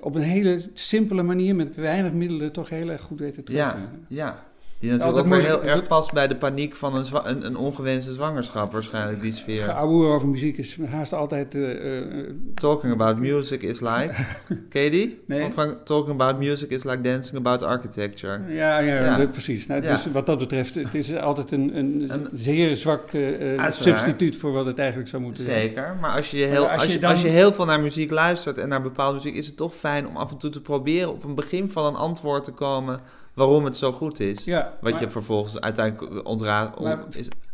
op een hele simpele manier met weinig middelen toch heel erg goed weet te treffen. ja, ja. Die natuurlijk dat ook weer heel erg dat- past bij de paniek van een, zwa- een, een ongewenste zwangerschap waarschijnlijk, die sfeer. Geouwehoer over muziek is haast altijd... eh, eh, Talking about music is like... Ken je die? Nee. Frank- talking about music is like dancing about architecture. ja, ja, Ja. dat- precies. Nou, Ja. Dus wat dat betreft, het is altijd een, een, Een- zeer zwak eh, substituut voor wat het eigenlijk zou moeten zijn. Zeker, maar als je, heel, Maar als als, je je, dan- als je heel veel naar muziek luistert en naar bepaalde muziek, is het toch fijn om af en toe te proberen op een begin van een antwoord te komen waarom het zo goed is. Ja, Wat maar- je vervolgens uiteindelijk ontraadt.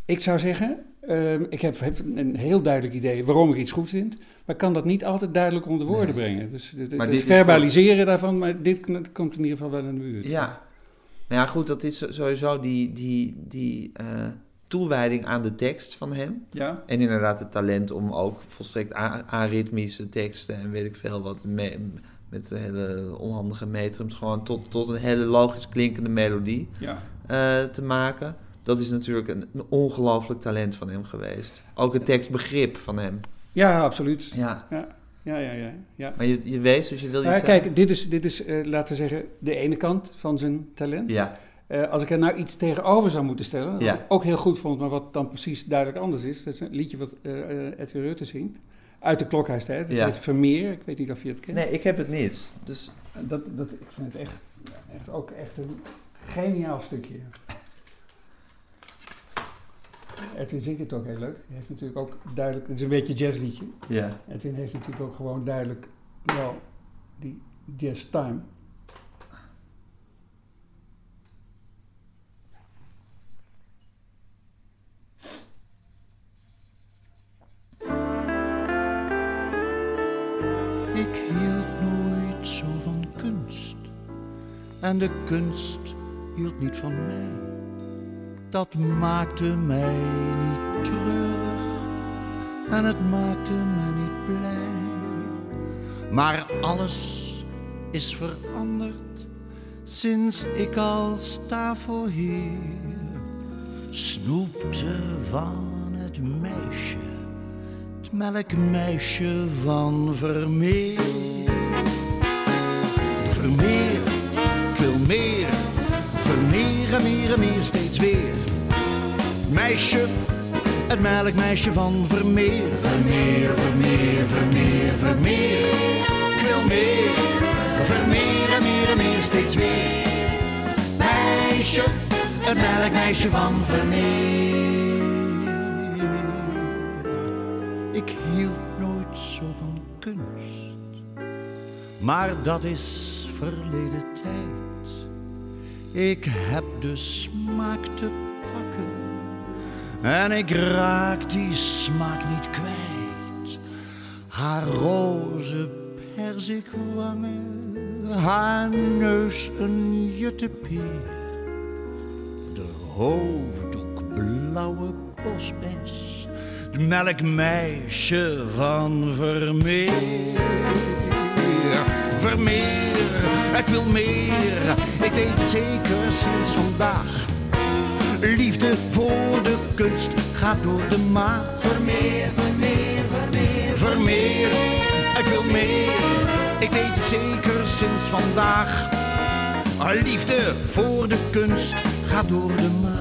Ik zou zeggen, ehm, ik heb, heb een heel duidelijk idee waarom ik iets goed vind, maar kan dat niet altijd duidelijk onder woorden Nee. brengen. Dus de- de- Maar het verbaliseren daarvan, maar dit komt in ieder geval wel in de buurt. ja. Nou ja, goed, dat is sowieso die, die, die eh, toewijding aan de tekst van hem. Ja? En inderdaad het talent om ook volstrekt aritmische teksten en weet ik veel wat me- met de hele onhandige metrums gewoon tot, tot een hele logisch klinkende melodie Ja. eh, te maken. Dat is natuurlijk een, een ongelooflijk talent van hem geweest. Ook het tekstbegrip van hem. Ja, absoluut. Ja, Ja, ja, ja. ja, ja. maar je, je wees, dus je wil iets Maar zeggen? kijk, dit is, dit is eh, laten we zeggen, de ene kant van zijn talent. Ja, Eh, als ik er nou iets tegenover zou moeten stellen, wat Ja. ik ook heel goed vond, maar wat dan precies duidelijk anders is, dat is een liedje wat eh, Edwin Rutte zingt, uit de klokhuistijd, dat Ja. heet Vermeer, ik weet niet of je het kent. nee, ik heb het niet. Dus Dat, dat, ik vind het echt, echt ook echt een geniaal stukje. Edwin zingt het ook heel leuk. Hij heeft natuurlijk ook duidelijk, het is een beetje een jazzliedje. ja. Edwin heeft natuurlijk ook gewoon duidelijk wel die jazz time. En de kunst hield niet van mij. dat maakte mij niet treurig en het maakte mij niet blij. Maar alles is veranderd sinds ik als tafelheer snoepte van het meisje, het melkmeisje van Vermeer. Vermeer, wil meer, Vermeer en meer en meer steeds weer. Meisje, het melkmeisje van Vermeer. Vermeer, Vermeer, Vermeer, Vermeer. Ik wil meer, Vermeer en meer en meer steeds weer. Meisje, het melkmeisje van Vermeer. Ik hield nooit zo van kunst, maar dat is verleden tijd. Ik heb de smaak te pakken en ik raak die smaak niet kwijt. Haar roze perzikwangen, haar neus een juttepeer. De hoofddoek blauwe bosbes, het melkmeisje van Vermeer. Vermeer, ik wil meer, ik weet het zeker sinds vandaag. Liefde voor de kunst gaat door de maag. Vermeer, Vermeer, Vermeer, Vermeer, ik wil meer, ik weet het zeker sinds vandaag. Liefde voor de kunst gaat door de maag.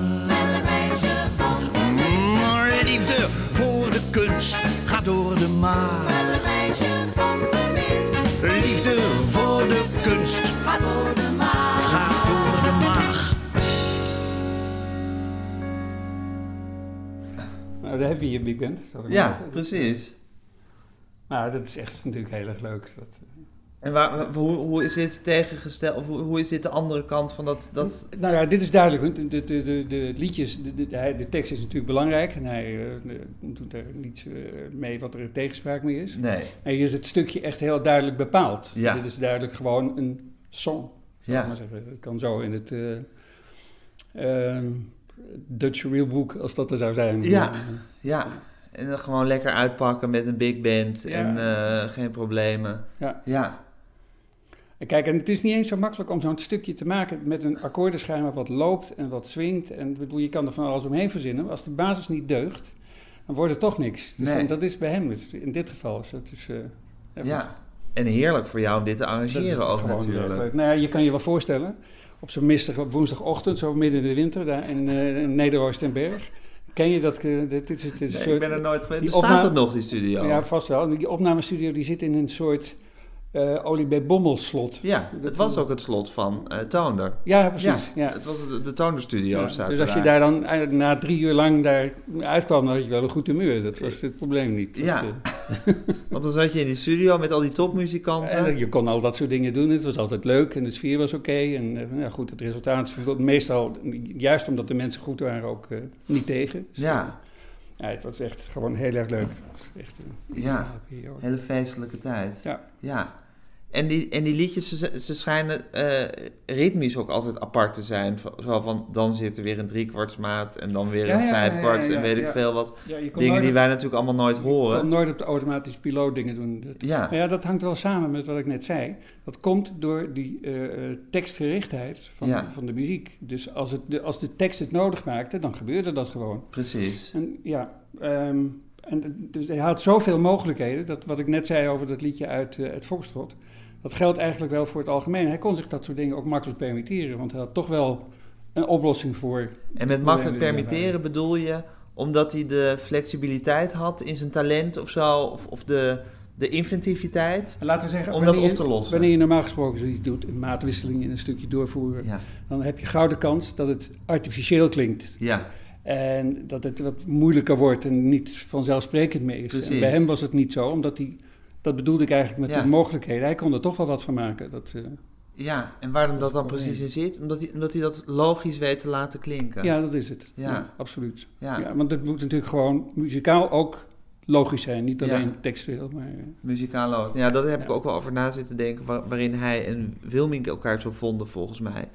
Mm, Liefde voor de kunst gaat door de maag. Daar heb je je big band. Ja, maar precies. Nou, dat is echt natuurlijk heel erg leuk. Dat, En waar, wa- hoe, hoe is dit tegengesteld, of hoe, hoe is dit de andere kant van dat... dat Nou ja, dit is duidelijk. De, de, de, de, liedjes, de, de, de tekst is natuurlijk belangrijk. En hij eh, de- doet er niets eh, mee wat er tegenspraak mee is. nee, En hier is het stukje echt heel duidelijk bepaald. Ja. Dit is duidelijk gewoon een song. Ja. maar zeggen. Het kan zo in het eh, ehm, Dutch Real Book, als dat er zou zijn. Ja. Ja. En dan gewoon lekker uitpakken met een big band Ja. en eh, geen problemen. Ja. Ja, kijk, en het is niet eens zo makkelijk om zo'n stukje te maken met een akkoordenschuimer wat loopt en wat swingt. En bedoel, je kan er van alles omheen verzinnen. Maar als die basis niet deugt, dan wordt het toch niks. Dus Nee. dan- dat is bij hem, dus in dit geval. is dat dus, eh, ja. En heerlijk voor jou om dit te arrangeren ook natuurlijk. leuk. Nou ja, je kan je wel voorstellen, op zo'n mistige woensdagochtend, zo midden in de winter, daar in, in Nederoost en Berg. Ken je dat? eh, dit Nee, soort- ik ben er nooit geweest. Bestaat het nog, die studio? Ja, vast wel. Die opnamestudio die zit in een soort eh olie bij bommelslot. Ja, het was ook het slot van Toonder. Ja, precies. Ja. Het was de, de Toonder Studio. Ja, dus als je daar. dan na drie uur lang daar uitkwam, dan had je wel een goed humeur. Dat was het probleem niet. Dat, Ja. eh, Want dan zat je in die studio met al die topmuzikanten. en je kon al dat soort dingen doen. Het was altijd leuk en de sfeer was oké. En ja, goed, het resultaat meestal, juist omdat de mensen goed waren, ook niet tegen. Dus, Ja, ja, het was echt gewoon heel erg leuk. Het was echt een Ja. hele feestelijke tijd. Ja. Ja. En die, en die liedjes, ze, ze schijnen eh, ritmisch ook altijd apart te zijn. Van- Zo van, dan zit er weer een driekwartsmaat en dan weer een vijfkwarts en weet ik veel wat. Je Dingen die wij natuurlijk allemaal nooit je horen. nooit op de automatische piloot dingen doen. Dat- Ja, Maar ja, dat hangt wel samen met wat ik net zei. Dat komt door die eh, tekstgerichtheid van, Ja. van de muziek. Dus als, het, de, als de tekst het nodig maakte, dan gebeurde dat gewoon. precies. En ja, ehm, en dus hij had zoveel mogelijkheden. Dat wat ik net zei over dat liedje uit eh het Foxtrot. Dat geldt eigenlijk wel voor het algemeen. Hij kon zich dat soort dingen ook makkelijk permitteren. Want hij had toch wel een oplossing voor. En met makkelijk permitteren bedoel je omdat hij de flexibiliteit had in zijn talent of zo, of, of de, de inventiviteit. Laten we zeggen, Om dat wanneer op te je- lossen. Wanneer je normaal gesproken zoiets doet, een maatwisseling in een stukje doorvoeren, Ja, dan heb je gouden kans dat het artificieel klinkt. ja, En dat het wat moeilijker wordt en niet vanzelfsprekend meer is. Precies. En bij hem was het niet zo, omdat hij, dat bedoelde ik eigenlijk met Ja. de mogelijkheden, hij kon er toch wel wat van maken. Dat, eh, ja. En waarom dat dan Dat precies in zit? Omdat hij, omdat hij dat logisch weet te laten klinken. ja, dat is het. Ja. Ja, absoluut. Ja. Ja. want het moet natuurlijk gewoon muzikaal ook logisch zijn, niet alleen Ja. textueel. Maar, eh, Muzikaal ook. Ja, daar heb ik ook wel over na zitten denken, waar- waarin hij en Wilmink elkaar zo vonden volgens mij.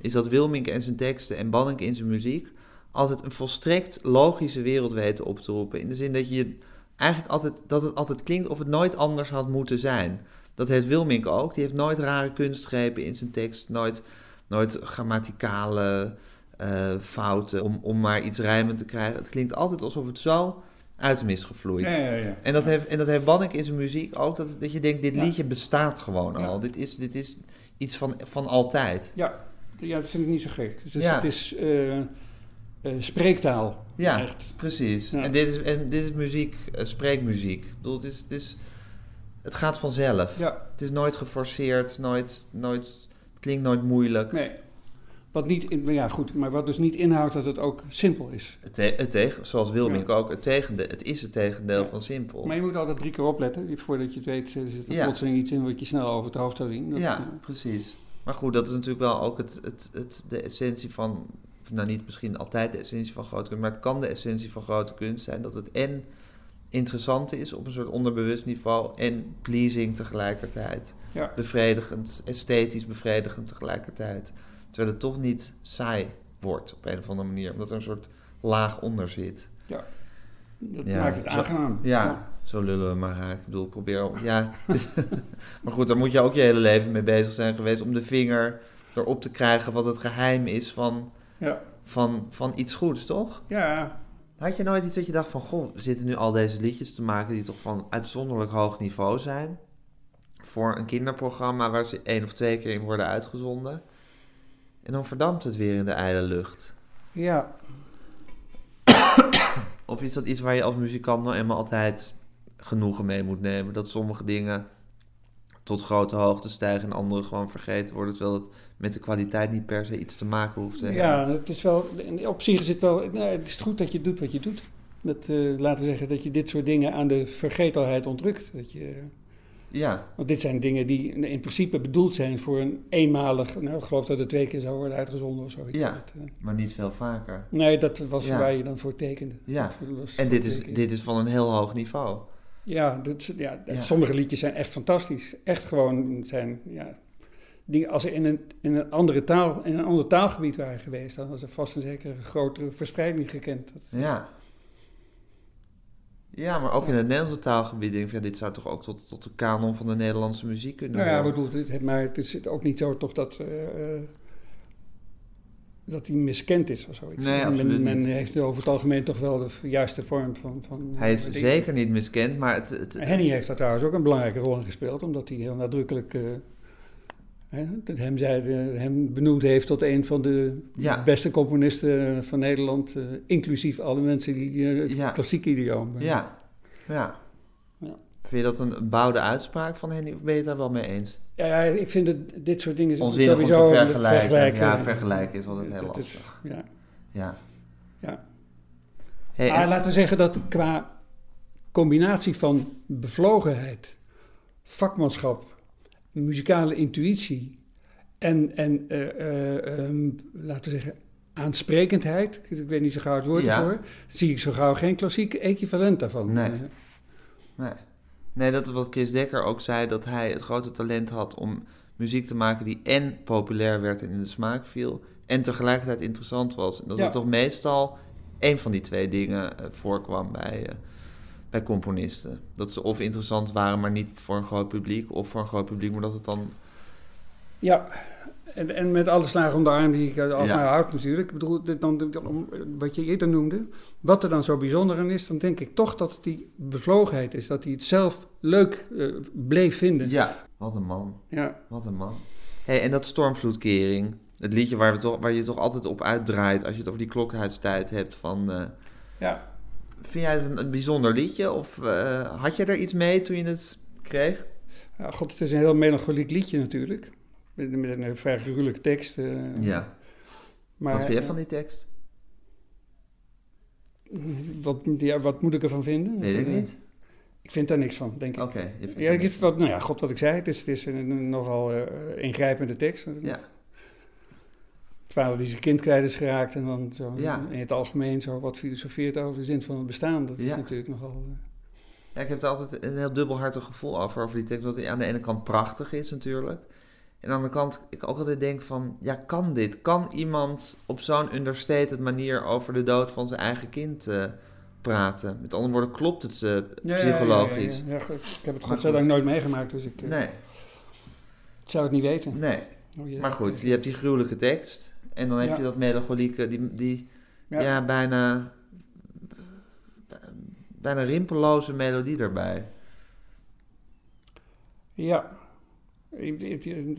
Is dat Wilmink en zijn teksten en Bannink in zijn muziek altijd een volstrekt logische wereld weten op te roepen. In de zin dat je eigenlijk altijd, dat het altijd klinkt of het nooit anders had moeten zijn. Dat heeft Wilmink ook. Die heeft nooit rare kunstgrepen in zijn tekst. Nooit, nooit grammaticale eh, fouten om, om maar iets rijmend te krijgen. Het klinkt altijd alsof het zo uit hem is gevloeid. Ja, ja, ja. En dat heeft, en dat heeft Bannek in zijn muziek ook. Dat, dat je denkt, dit liedje bestaat gewoon al. Dit is, dit is iets van, van altijd. Ja, ja, dat vind ik niet zo gek. Dus het is eh, eh, spreektaal. Ja, Echt. precies. Ja. En, dit is, en dit is muziek, eh, spreekmuziek. Ik bedoel, het, is, het, is, het gaat vanzelf. Ja, Het is nooit geforceerd, nooit, nooit, het klinkt nooit moeilijk. nee. Wat niet, in, maar ja, goed, maar wat dus niet inhoudt dat het ook simpel is. Het, te- het tegen, zoals Wilmink ook, het, tegendeel, het is het tegendeel Ja. van simpel. Maar je moet altijd drie keer opletten. Voordat je het weet, eh, zit er plotseling iets in wat je snel over het hoofd zou zien. Dat, ja, precies. Maar goed, dat is natuurlijk wel ook het, het, het, de essentie van... Nou, niet misschien altijd de essentie van grote kunst... maar het kan de essentie van grote kunst zijn... dat het en interessant is op een soort onderbewust niveau... en pleasing tegelijkertijd. ja. Bevredigend, esthetisch bevredigend tegelijkertijd. Terwijl het toch niet saai wordt op een of andere manier... omdat er een soort laag onder zit. Dat Ja, maakt het zo-. Ja, zo lullen we maar raak. Ik bedoel, probeer... Ja, maar goed, daar moet je ook je hele leven mee bezig zijn geweest... om de vinger erop te krijgen wat het geheim is van, Ja. van, van iets goeds, toch? ja, Had je nooit iets dat je dacht van... goh, we zitten nu al deze liedjes te maken... die toch van uitzonderlijk hoog niveau zijn... voor een kinderprogramma waar ze één of twee keer in worden uitgezonden... en dan verdampt het weer in de ijle lucht. ja. Of is dat iets waar je als muzikant nou eenmaal altijd genoegen mee moet nemen? Dat sommige dingen tot grote hoogte stijgen en andere gewoon vergeten worden... terwijl het met de kwaliteit niet per se iets te maken hoeft te hebben. Ja, het is wel, op zich is het wel, nou, het is goed dat je doet wat je doet. Dat, eh, laten we zeggen dat je dit soort dingen aan de vergetelheid ontrukt. Dat je, Ja, want dit zijn dingen die in principe bedoeld zijn voor een eenmalig, nou ik geloof dat het twee keer zou worden uitgezonden of zoiets. Ja. Dat, eh, maar niet veel vaker. nee, dat was Ja. waar je dan voor tekende. Ja. En dit is, tekenen. dit is van een heel hoog niveau. Ja, dat, Ja. sommige liedjes zijn echt fantastisch. Echt gewoon zijn, ja, dingen, als ze in een, in een andere taal, in een ander taalgebied waren geweest, dan was er vast en zeker een grotere verspreiding gekend. Dat, Ja. Ja, maar ook in het Nederlandse taalgebied denk ik... Ja, dit zou toch ook tot, tot de kanon van de Nederlandse muziek kunnen nou ja, bedoel, dit, maar het is ook niet zo toch dat, eh, dat hij miskend is of zoiets. Nee, men, absoluut men heeft over het algemeen toch wel de juiste vorm van... van Hij is zeker niet miskend, maar het... het Henny heeft daar trouwens ook een belangrijke rol in gespeeld, omdat hij heel nadrukkelijk eh, hè, dat hem, zei, eh, hem benoemd heeft tot een van de Ja. beste componisten van Nederland, eh, inclusief alle mensen die eh, het Ja. klassieke idioom. ja, ja. Ja. Vind je dat een bouwde uitspraak van Henny of ben je het daar wel mee eens? Ja, ik vind dit soort dingen Onzinnig om sowieso te vergelijken. vergelijken. Ja, vergelijken is altijd heel Dat is- lastig. ja. Ja. Ja. Hey, Maar en- laten we zeggen dat qua combinatie van bevlogenheid, vakmanschap, muzikale intuïtie en, en eh, eh, ehm, laten we zeggen, aansprekendheid, ik weet niet zo gauw het woord Ja. ervoor, zie ik zo gauw geen klassiek equivalent daarvan. Nee. Nee. nee, dat is wat Chris Dekker ook zei, dat hij het grote talent had om muziek te maken die en populair werd en in de smaak viel, en tegelijkertijd interessant was. En dat Ja. er toch meestal één van die twee dingen eh, voorkwam bij, eh, bij componisten. Dat ze of interessant waren, maar niet voor een groot publiek, of voor een groot publiek, maar dat het dan... Ja, en, en met alle slagen om de arm die ik eh, als Ja. mij houd natuurlijk. Ik bedoel, dit dan, wat je eerder noemde, wat er dan zo bijzonder aan is, dan denk ik toch dat het die bevlogenheid is. Dat hij het zelf leuk eh, bleef vinden. Ja, wat een man. Ja. Wat een man. Hey, en dat Stormvloedkering, het liedje waar, we toch, waar je toch altijd op uitdraait als je het over die klokhuistijd hebt van... eh, Ja. Vind jij het een, een bijzonder liedje of eh, had je er iets mee toen je het kreeg? Ja, God, het is een heel melancholiek liedje natuurlijk. Met, met een eh, vrij gruwelijke tekst. eh, Ja. Maar, Wat vind jij van die tekst? Wat, ja, wat moet ik ervan vinden? Weet ik Eh, niet. Ik vind daar niks van, denk ik. Oké. je Ja, ik wat, nou ja, god wat ik zei, het is, het is een, een nogal eh, ingrijpende tekst. Ja. Vader die zijn kind kwijt is geraakt en dan zo Ja. in het algemeen zo wat filosofeert over de zin van het bestaan. Dat is Ja. natuurlijk nogal... eh, Ja, ik heb er altijd een heel dubbelhartig gevoel over, over die tekst. Dat hij aan de ene kant prachtig is natuurlijk. En aan de andere kant, ik ook altijd denk van, ja, kan dit? Kan iemand op zo'n understated manier over de dood van zijn eigen kind eh, praten? Met andere woorden, klopt het Ja, ja, psychologisch? Ja, goed, ik heb het godzijdank nooit meegemaakt, dus ik, Nee, zou het niet weten. nee. Oh. Maar goed, je hebt die gruwelijke tekst. En dan heb Ja. je dat melancholieke, die, die ja. Ja. bijna, bijna rimpelloze melodie erbij. Ja, een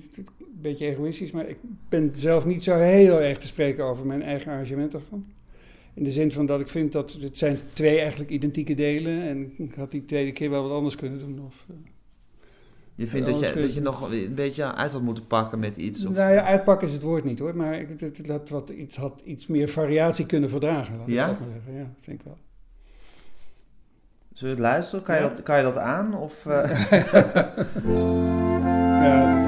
beetje egoïstisch, maar ik ben zelf niet zo heel erg te spreken over mijn eigen arrangement ervan. In de zin van dat ik vind dat het zijn twee eigenlijk identieke delen en ik had die tweede keer wel wat anders kunnen doen. Of, eh, Je vindt dat je, dat nog een beetje uit had moeten pakken met iets? Of, nou ja, uitpakken is het woord niet hoor, maar ik, het, wat, het had iets meer variatie kunnen verdragen. Laat ik Ja? dat maar zeggen. Ja, vind ik wel. Zullen we het luisteren? Kan, je, dat, kan je dat aan? Of, eh, Ja,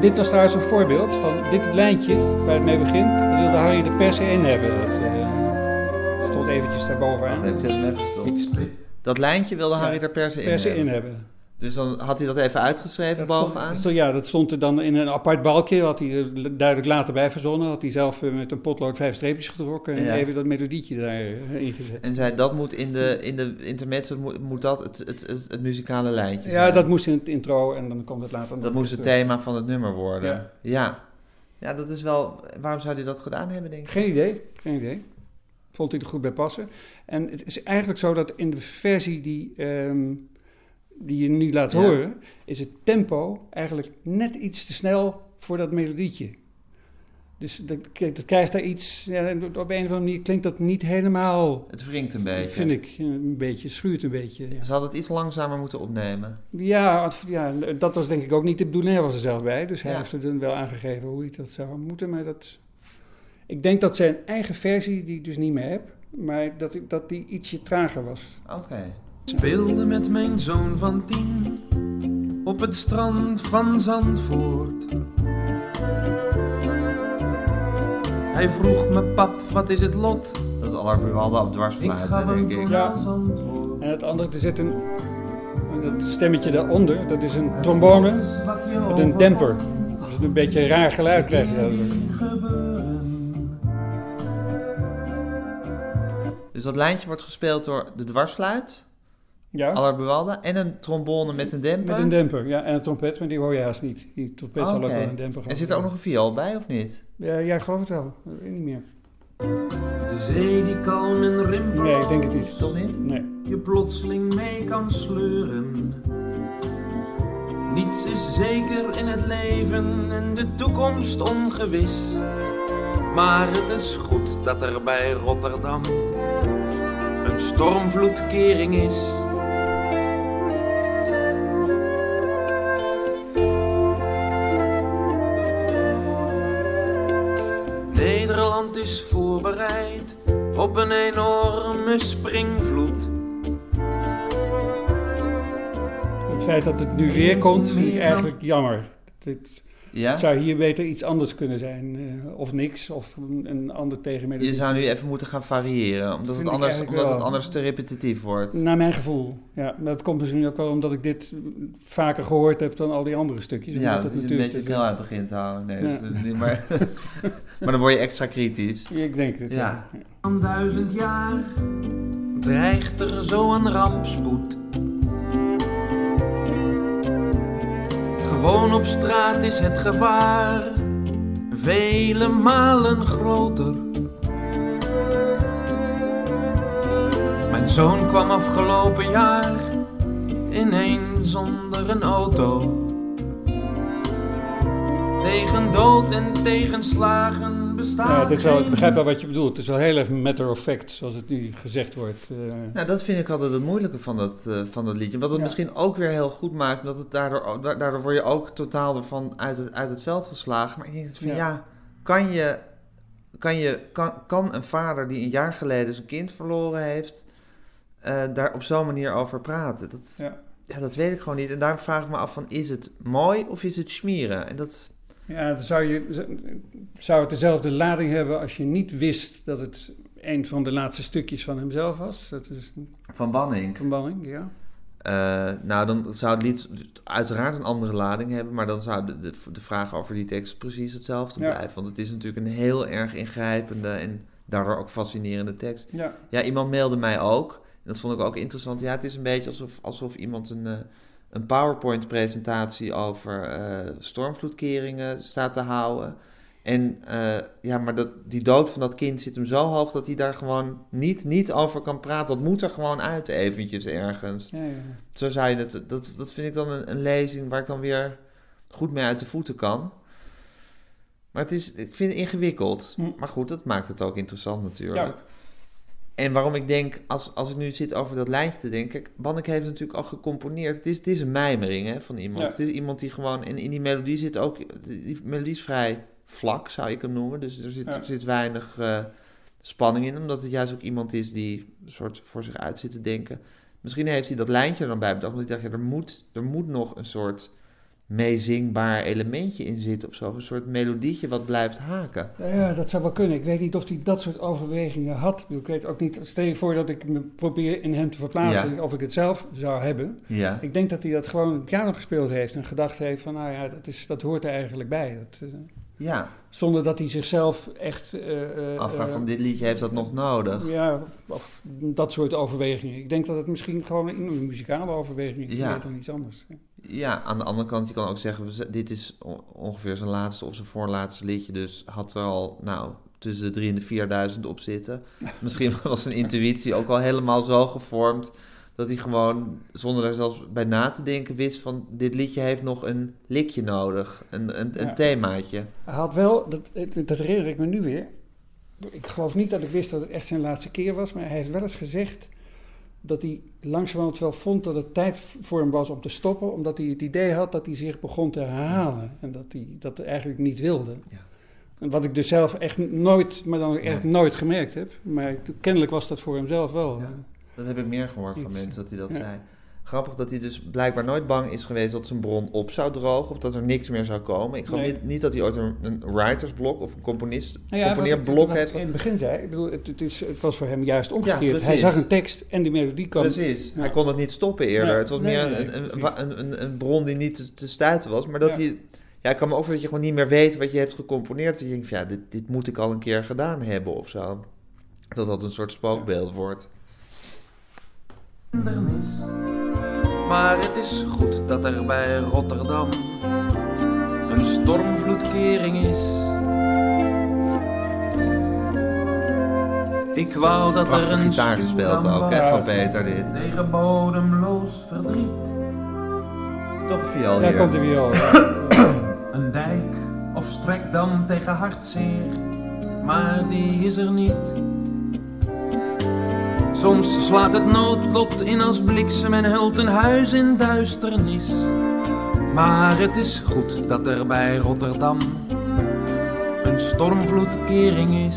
dit was trouwens een voorbeeld van dit het lijntje waar het mee begint. Dat wilde Harry er per se in hebben. Dat eh, stond eventjes daarbovenaan. Even, ik. Ik st- Dat lijntje wilde Harry Ja, er per se in per se hebben. in hebben. Dus dan had hij dat even uitgeschreven Dat bovenaan? stond- ja, dat stond er dan in een apart balkje. Had hij er duidelijk later bij verzonnen. Had hij zelf eh, met een potlood vijf streepjes gedrokken. En Ja. even dat melodietje daarin gezet. En zei, dat moet in de, in de intermezzo moet, moet dat het, het, het, het muzikale lijntje Ja, zijn. dat moest in het intro en dan komt het later. Dat moest het thema van het nummer worden. Ja. ja. Ja, dat is wel... Waarom zou hij dat gedaan hebben, denk ik? Geen idee, geen idee. Vond hij er goed bij passen. En het is eigenlijk zo dat in de versie die, ehm, die je nu laat Ja. horen, is het tempo eigenlijk net iets te snel voor dat melodietje. Dus dat, dat krijgt daar iets, ja, op een of andere manier klinkt dat niet helemaal, Het wringt een beetje. vind ik, een beetje, schuurt een beetje. Ja. Ze hadden het iets langzamer moeten opnemen. Ja, ja, dat was denk ik ook niet de bedoeling. Hij was er zelf bij, dus hij heeft er dan wel aangegeven hoe hij dat zou moeten. Maar dat, ik denk dat zijn eigen versie, die ik dus niet meer heb, maar dat, dat die ietsje trager was. Oké. Speelde met mijn zoon van tien op het strand van Zandvoort. Hij vroeg me, pap, wat is het lot? Dat is Buwalda op Ik dwarsfluit, gaf hem denk ik. toen Ja. als antwoord. En het andere, er zit een, dat stemmetje daaronder, dat is een trombone met een demper. Dus een beetje een raar geluid krijg je. Dus dat lijntje wordt gespeeld door de dwarsfluit, Ja, Allard Buwalda, en een trombone met een demper. met een demper. Ja, en een trompet, maar die hoor je haast niet. Die trompet zal ook wel een demper En zit er ook nog een viool bij, of niet? Ja, ja, ik geloof het wel. Ik weet niet meer. De zee die kalm en rimpel. Nee, ik denk het niet. Toch niet? Nee. je plotseling mee kan sleuren. Niets is zeker in het leven en de toekomst ongewis. Maar het is goed dat er bij Rotterdam een stormvloedkering is. Is voorbereid op een enorme springvloed. Het feit dat het nu weer komt, vind ik eigenlijk jammer. Ja? het zou hier beter iets anders kunnen zijn. eh, of niks, of een, een ander tegenmelodie. Je zou nu even moeten gaan variëren, omdat, het anders, omdat het anders te repetitief wordt. Naar mijn gevoel. Ja, maar dat komt misschien ook wel omdat ik dit vaker gehoord heb dan al die andere stukjes. Ja, Omdat dat het je een beetje snel uit begint te houden. Nee, Ja. dat niet, maar, maar dan word je extra kritisch. Ik denk het. Ja. Van duizend jaar dreigt er zo een rampspoed. Gewoon op straat is het gevaar vele malen groter. Mijn zoon kwam afgelopen jaar ineens zonder een auto. Tegen dood en tegenslagen Ja, het is wel, ik begrijp wel wat je bedoelt. Het is wel heel even matter of fact, zoals het nu gezegd wordt. eh. Nou, dat vind ik altijd het moeilijke van dat, eh, van dat liedje. Wat het Ja. misschien ook weer heel goed maakt, omdat het daardoor, daardoor word je ook totaal ervan uit het, uit het veld geslagen. Maar ik denk van ja, Ja. kan, je, kan, je, kan, kan een vader die een jaar geleden zijn kind verloren heeft, eh, daar op zo'n manier over praten? Dat, Ja. ja. dat weet ik gewoon niet. En daarom vraag ik me af van, is het mooi of is het schmieren? En dat, Ja, dan zou, je, zou het dezelfde lading hebben als je niet wist dat het een van de laatste stukjes van hemzelf was. Dat is van Banning. verbanning, ja. Eh, nou, dan zou het lied uiteraard een andere lading hebben, maar dan zou de, de, de vraag over die tekst precies hetzelfde Ja. blijven. Want het is natuurlijk een heel erg ingrijpende en daardoor ook fascinerende tekst. Ja. Ja, iemand mailde mij ook, en dat vond ik ook interessant. Ja, het is een beetje alsof, alsof iemand een, eh, een PowerPoint-presentatie over eh, stormvloedkeringen staat te houden. En eh, ja, maar dat, die dood van dat kind zit hem zo hoog dat hij daar gewoon niet, niet over kan praten. Dat moet er gewoon uit eventjes ergens. Ja, ja. Zo zou je het, dat, dat vind ik dan een, een lezing waar ik dan weer goed mee uit de voeten kan. Maar het is, ik vind het ingewikkeld. Hm. Maar goed, dat maakt het ook interessant natuurlijk. Ja. En waarom ik denk, als, als ik nu zit over dat lijntje te denken... Banneke heeft het natuurlijk al gecomponeerd. Het is, het is een mijmering hè, van iemand. Ja. Het is iemand die gewoon... En in die melodie zit ook... Die melodie is vrij vlak, zou ik hem noemen. Dus er zit, Ja. er zit weinig eh, spanning in. Omdat het juist ook iemand is die een soort voor zich uit zit te denken. Misschien heeft hij dat lijntje er dan bij bedacht. Omdat hij dacht, ja, er moet, er moet nog een soort meezingbaar elementje in zitten of zo. Een soort melodietje wat blijft haken. Ja, dat zou wel kunnen. Ik weet niet of hij dat soort overwegingen had. Ik weet ook niet, stel je voor dat ik me probeer in hem te verplaatsen, Ja. of ik het zelf zou hebben. Ja. Ik denk dat hij dat gewoon piano gespeeld heeft en gedacht heeft van, nou ja, dat, is, dat hoort er eigenlijk bij. Dat, eh, Ja, zonder dat hij zichzelf echt... afvraag eh, van dit liedje heeft dat nog nodig. Ja, of dat soort overwegingen. Ik denk dat het misschien gewoon een, muzikale overweging is. Ja. Dan iets anders. Ja, aan de andere kant, je kan ook zeggen, dit is ongeveer zijn laatste of zijn voorlaatste liedje. Dus had er al, nou, tussen de 3 en de 4000 op zitten. Misschien was zijn intuïtie ook al helemaal zo gevormd... dat hij gewoon, zonder daar zelfs bij na te denken, wist van... dit liedje heeft nog een likje nodig, een, een, een Ja. themaatje. Hij had wel, dat, dat herinner ik me nu weer. Ik geloof niet dat ik wist dat het echt zijn laatste keer was, maar hij heeft wel eens gezegd dat hij langzamerhand wel vond dat het tijd voor hem was om te stoppen, omdat hij het idee had dat hij zich begon te herhalen en dat hij dat eigenlijk niet wilde. Ja. En wat ik dus zelf echt nooit, maar dan ook echt Nee. nooit gemerkt heb. Maar kennelijk was dat voor hem zelf wel. Ja. Dat heb ik meer gehoord van Iets. mensen, dat hij dat Ja. zei. Grappig dat hij dus blijkbaar nooit bang is geweest dat zijn bron op zou drogen... of dat er niks meer zou komen. Ik geloof Nee. niet, niet dat hij ooit een, een writersblok of een componist, Nou ja, componeerblok heeft in het begin zei, ik bedoel, het, het, is, het was voor hem juist omgekeerd. hij zag een tekst en die melodie kwam. Precies, Ja. hij kon het niet stoppen eerder. Nee, het was nee, meer nee, een, een, een, een, een bron die niet te, te stuiten was. Maar dat Ja. hij... Ja, ik kan me ook voor dat je gewoon niet meer weet wat je hebt gecomponeerd. Dat je denkt van, ja, dit, dit moet ik al een keer gedaan hebben of zo. Dat dat een soort spookbeeld wordt. hindernis. Maar het is goed dat er bij Rotterdam een stormvloedkering is. Ik wou dat er een gitaar gespeeld stuwdam ook, hè, was van Peter dit. Tegen bodemloos verdriet. Toch viool Daar hier. komt de viool. Een dijk of strekdam tegen hartzeer, maar die is er niet. Soms slaat het noodlot in als bliksem en hult een huis in duisternis. Maar het is goed dat er bij Rotterdam een stormvloedkering is.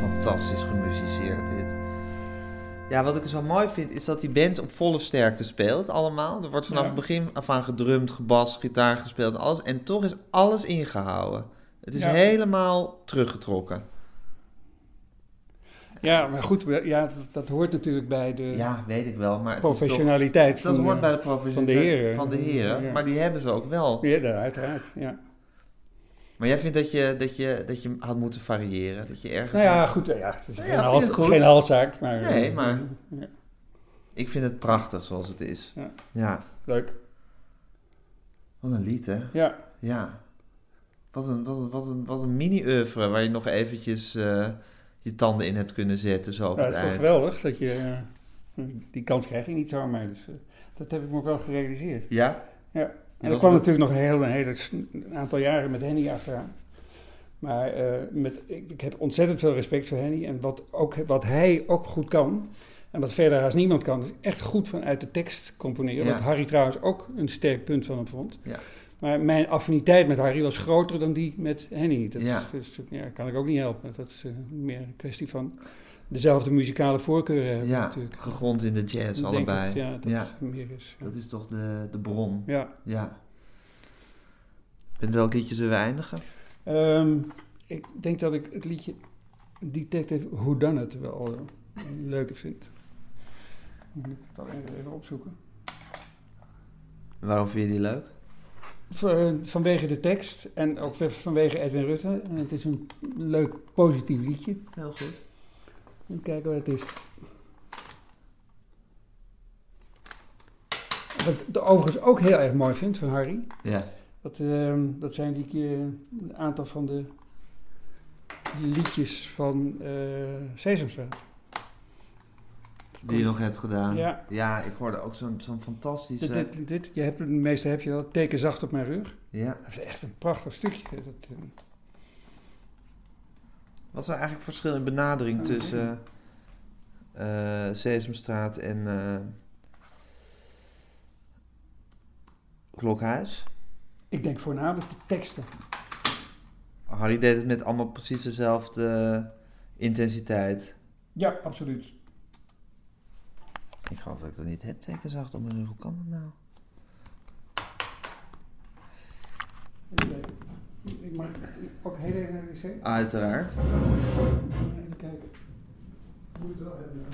Fantastisch. Ja, wat ik zo mooi vind, is dat die band op volle sterkte speelt allemaal. Er wordt vanaf Ja. het begin af aan gedrumd, gebast, gitaar gespeeld, alles. En toch is alles ingehouden. Het is Ja. helemaal teruggetrokken. Ja, maar goed, ja, dat, dat hoort natuurlijk bij de Ja, weet ik wel, maar toch- professionaliteit Dat hoort de- bij de van de professionaliteit heren. van de heren, Ja. maar die hebben ze ook wel. Ja, uiteraard. Ja. Maar jij vindt dat je, dat, je, dat je had moeten variëren? Dat je ergens... Nou ja, goed, ja, het is Nou geen, hals, geen halszaak, maar... Nee, eh, maar- ja, Ik vind het prachtig zoals het is. Ja. ja. leuk. Wat een lied, hè? Ja, Ja. Wat een, wat een, wat een, wat een mini-oeuvre waar je nog eventjes eh, je tanden in hebt kunnen zetten zo op ja, het dat is toch geweldig dat je... eh, die kans krijg je niet zomaar, dus dat heb ik me ook wel gerealiseerd. Ja? Ja. En er kwam natuurlijk nog een hele, een een aantal jaren met Henny achteraan. Maar eh, met, ik, ik heb ontzettend veel respect voor Henny. En wat, ook, wat hij ook goed kan, en wat verder haast niemand kan, is echt goed vanuit de tekst componeren. Ja. Wat Harry trouwens ook een sterk punt van hem vond. Ja. Maar mijn affiniteit met Harry was groter dan die met Henny. Dat Ja. is, dus, ja, kan ik ook niet helpen. Dat is eh, meer een kwestie van dezelfde muzikale voorkeuren hebben Ja, natuurlijk. gegrond in de jazz denk allebei. dat, ja, dat Ja. meer is. Ja. Dat is toch de, de bron. ja. Ja. Met welk liedje zullen we eindigen? Ehm, ik denk dat ik het liedje Detective Who Done It wel eh, een leuke vind. Moet ik het al even- even opzoeken. Waarom vind je die leuk? V- vanwege de tekst en ook vanwege Edwin Rutte. En het is een leuk positief liedje. Heel goed. Even kijken wat het is. Wat ik de- overigens ook heel erg mooi vind van Harry. Ja. Dat, ehm, dat zijn die keer een aantal van de liedjes van eh Sesamstraat. Die je nog hebt gedaan. Ja. Ja, ik hoorde ook zo'n zo'n fantastische... Dit, dit, dit, je hebt, de meeste heb je al. Teken zacht op mijn rug. Ja. Dat is echt een prachtig stukje. Dat, eh, Wat is er eigenlijk verschil in benadering tussen eh, Sesamstraat en eh, Klokhuis? ik denk voornamelijk de teksten. Harry deed het met allemaal precies dezelfde intensiteit. Ja, absoluut. Ik geloof dat ik dat niet heb, tekenzacht op mijn rug. Hoe kan dat nou? Ik mag ook heel even naar de wc. Uiteraard. Even kijken. Moet het wel hebben.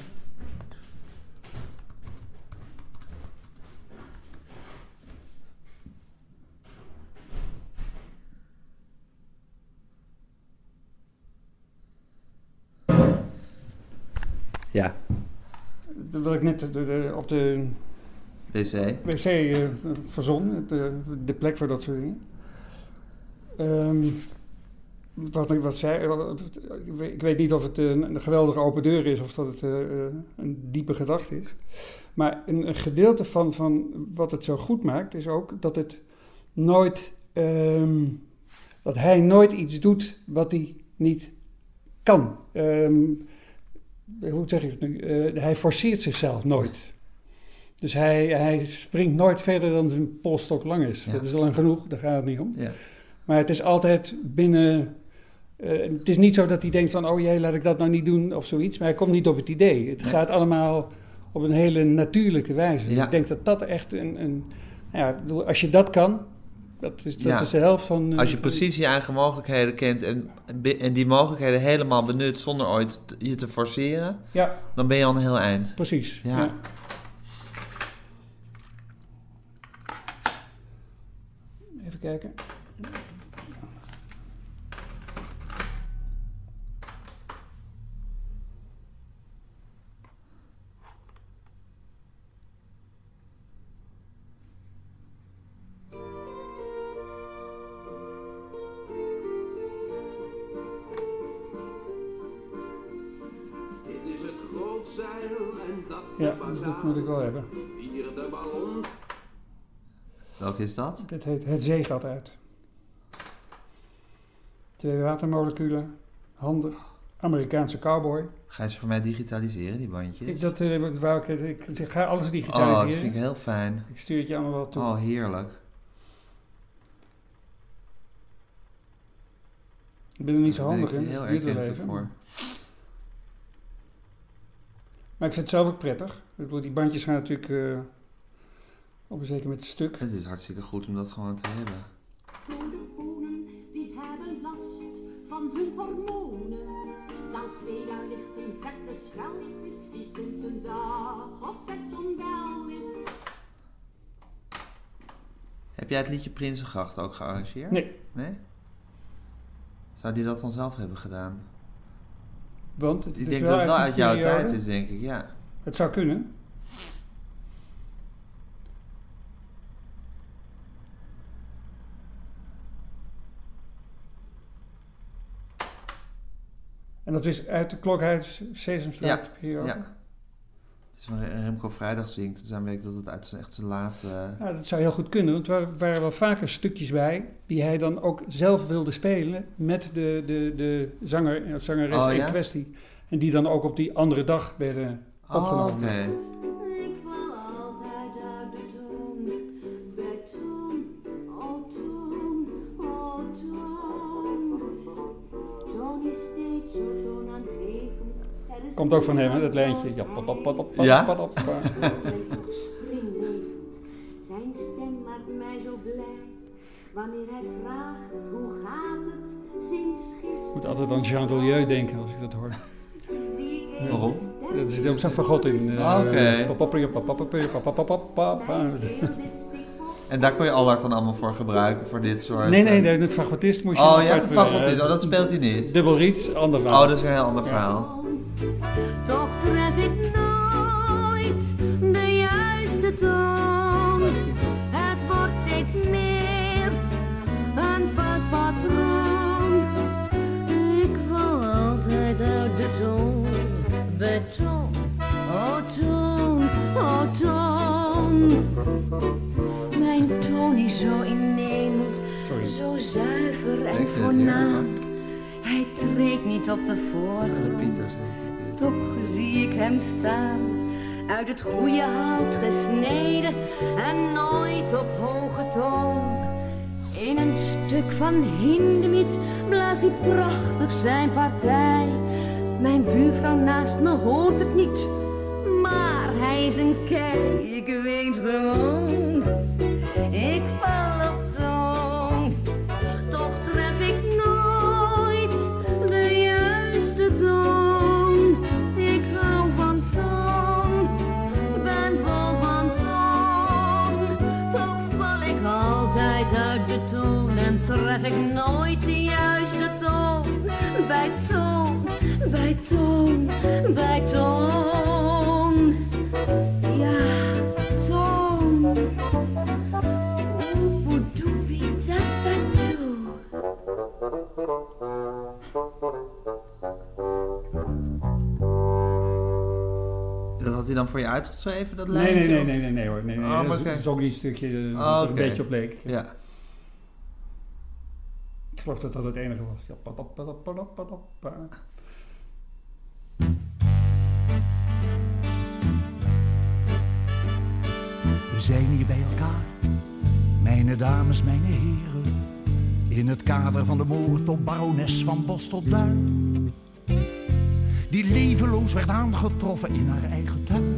Ja. Dat wil ik net de- de- op de WC. wc eh verzon, de, de plek voor dat soort dingen. Ehm, wat ik wat zei, ik weet- niet of het een, geweldige open deur is of dat het eh, eh, een diepe gedachte is. Maar een, een gedeelte van, van wat het zo goed maakt, is ook dat het nooit, ehm, dat hij nooit iets doet wat hij niet kan. Ehm, hoe zeg ik het nu? Eh, hij forceert zichzelf nooit. Dus hij, hij springt nooit verder dan zijn polstok lang is. Ja. Dat is al lang genoeg, daar gaat het niet om. Ja. Maar het is altijd binnen. eh, het is niet zo dat hij denkt van, oh jee, laat ik dat nou niet doen of zoiets. Maar hij komt niet op het idee. Het Nee. gaat allemaal op een hele natuurlijke wijze. Ja. Ik denk dat dat echt een. een nou ja, als je dat kan, dat is, dat Ja. is de helft van. eh, Als je precies je eigen mogelijkheden kent en, en die mogelijkheden helemaal benut zonder ooit je te forceren, Ja, dan ben je al een heel eind. precies. Ja. Even kijken. Moet ik wel hebben. Hier de ballon. Welke is dat? Dit heet Het Zeegat uit. Twee watermoleculen, handig, Amerikaanse cowboy. Ga je ze voor mij digitaliseren, die bandjes? Ik, dat, eh, wou ik, ik, ik ga alles oh, dat digitaliseren. vind ik heel fijn. ik stuur het je allemaal wel toe. Oh, heerlijk. Ik ben er niet zo handig ik in, heel dus erkentelijk even. voor. Maar ik vind het zelf ook prettig. Ik bedoel, die bandjes gaan natuurlijk eh, op een zeker met het stuk. Het is hartstikke goed om dat gewoon te hebben. Bonen die hebben last van hun hormonen. Zal twee jaar ligt een vette schelvis die sinds een dag of zes onwel is. Heb jij het liedje Prinsengracht ook gearrangeerd? Nee, Nee? Zou die dat dan zelf hebben gedaan? Want het Ik denk dat het wel uit jouw periode. tijd is, denk ik, ja. Het zou kunnen. En dat is uit de klokhuis Sesamstraat periode. ja. Remco Vrijdag zingt, dan weet ik dat het uit zijn, echt zijn late... Ja, dat zou heel goed kunnen, want er wa- waren wel vaker stukjes bij die hij dan ook zelf wilde spelen met de, de, de zanger, of zangeres Oh, in ja? kwestie. En die dan ook op die andere dag werden Oh, opgenomen. Komt ook van hem, hè, dat lijntje. Ja, zoals pop, pop, pop, pop, Ja? Ik zijn stem maakt mij zo blij. Wanneer hij vraagt hoe gaat het sinds Ik gisteren. moet altijd aan Jean Delieu denken als ik dat hoor. Waarom? Er zit ook zo'n fagot in. eh, Ah, oké. En daar kon je Allard dan allemaal voor gebruiken, voor dit soort... Nee, nee, eh, nee, het fagotist moest je Oh ja, voor, fagotist. eh, Oh, dat speelt hij niet. Dubbel riet, ander verhaal. Oh, dat is weer een heel ander verhaal. Toch tref ik nooit de juiste toon. Het wordt steeds meer een vast patroon. Ik val altijd uit de toon. Beton, oh toon, oh toon. Mijn toon is zo innemend, zo zuiver en voornaam. Treedt niet op de voorgrond. Toch zie ik hem staan, uit het goede hout gesneden en nooit op hoge toon. In een stuk van Hindemiet blaast hij prachtig zijn partij. Mijn buurvrouw naast me hoort het niet, maar hij is een kei, ik weet gewoon. Dat had hij dan voor je uitgeschreven, dat Nee, lijntje? nee, nee, nee, nee, nee hoor. Nee, nee. Oh, maar dat is, ook niet een stukje eh, Oh, er een beetje op leek. Ja. Ik geloof dat dat het enige was. We zijn hier bij elkaar, mijn dames, mijn heren. In het kader van de moord op barones van Bos tot Duin. Die levenloos werd aangetroffen in haar eigen tuin.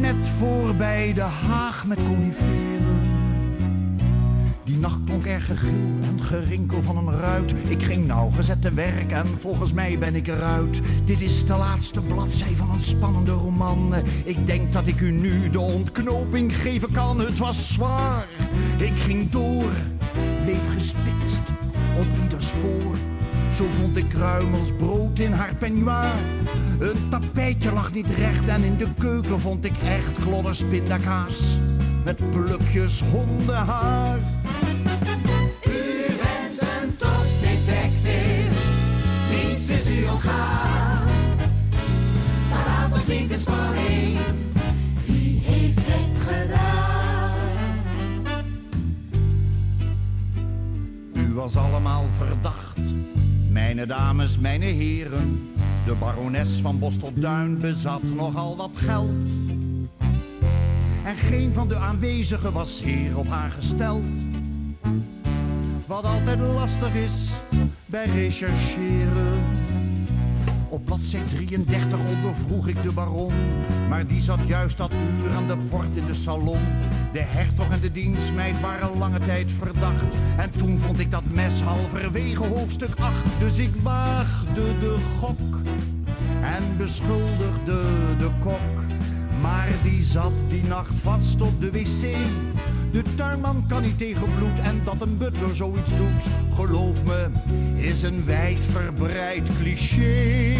Net voorbij de haag met coniferen. Die nacht klonk er gegil en gerinkel van een ruit. Ik ging nauwgezet te werk en volgens mij ben ik eruit. Dit is de laatste bladzij van een spannende roman. Ik denk dat ik u nu de ontknoping geven kan. Het was zwaar, ik ging door, bleef gespitst op ieder spoor. Zo vond ik kruimels brood in haar peignoir. Een tapijtje lag niet recht en in de keuken vond ik echt glodders pindakaas. Met plukjes hondenhaar. Maar laat ons niet in spanning, wie heeft het gedaan? U was allemaal verdacht, mijn dames, mijn heren. De barones van Bos tot Duin bezat nogal wat geld. En geen van de aanwezigen was zeer op haar gesteld. Wat altijd lastig is bij rechercheren. Op bladzij 33 ondervroeg ik de baron. Maar die zat juist dat uur aan de port in de salon. De hertog en de dienstmeid waren lange tijd verdacht. En toen vond ik dat mes halverwege hoofdstuk 8. Dus ik waagde de gok en beschuldigde de kok. Maar die zat die nacht vast op de wc. De tuinman kan niet tegen bloed en dat een butler zoiets doet, geloof me, is een wijdverbreid cliché.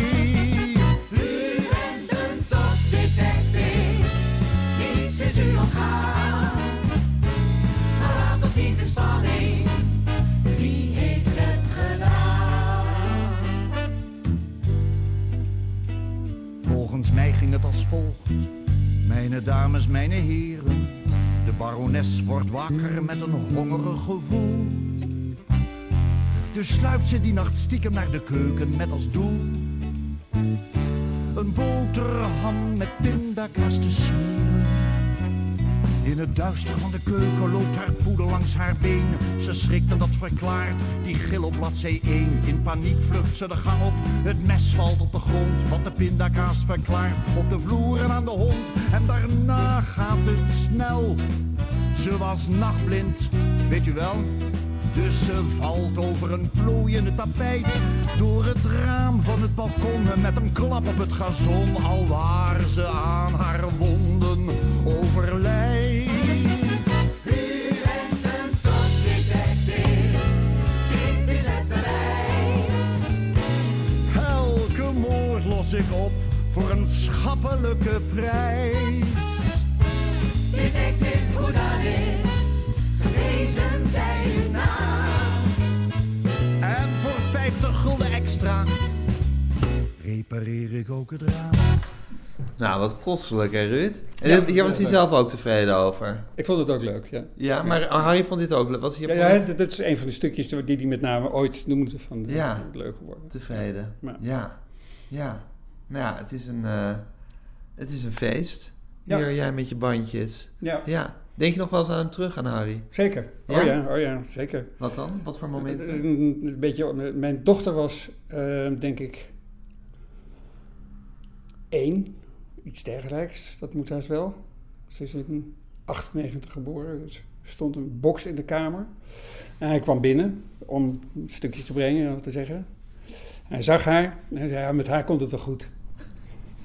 U bent een topdetective, niets is u ontgaan. Maar laat ons niet in spanning, wie heeft het gedaan? Volgens mij ging het als volgt. Mijn dames, mijn heren. De barones wordt wakker met een hongerig gevoel. Dus sluipt ze die nacht stiekem naar de keuken met als doel. Een boterham met pindakaas te smeren. In het duister van de keuken loopt haar poeder langs haar been. Ze schrikt en dat verklaart die gil op bladzij 1. In paniek vlucht ze de gang op, het mes valt op de grond. Wat de pindakaas verklaart, op de vloer en aan de hond. En daarna gaat het snel. Ze was nachtblind, weet u wel? Dus ze valt over een plooiende tapijt door het raam van het balkon en met een klap op het gazon al waar ze aan haar wonden overlijdt. Ik op voor een schappelijke prijs. Detective Hoedanin, gewezen zij uw naam. En voor 50 gulden extra repareer ik ook het raam. Nou, wat kostelijk hè, Ruud? En Ja, hier was hij zelf ook tevreden over. Ik vond het ook leuk, ja. Ja, maar Harry vond dit ook leuk. Was hij Ja, ja, dat, dat is een van de stukjes die hij met name ooit noemde van de, Ja. leuk geworden. tevreden? Ja. Ja. Ja. Nou ja, het is een, eh, het is een feest. Ja. Hier, jij met je bandjes. Ja, Ja. Denk je nog wel eens aan hem terug, aan Harry? zeker. Ja? Oh ja, oh ja, zeker. Wat dan? Wat voor momenten? Een, een beetje, mijn dochter was, eh, denk ik, één, iets dergelijks. Dat moet haast wel. Ze is in 98 geboren, dus er stond een box in de kamer. En hij kwam binnen om een stukje te brengen, te zeggen. Hij zag haar en hij zei, ja, met haar komt het wel goed.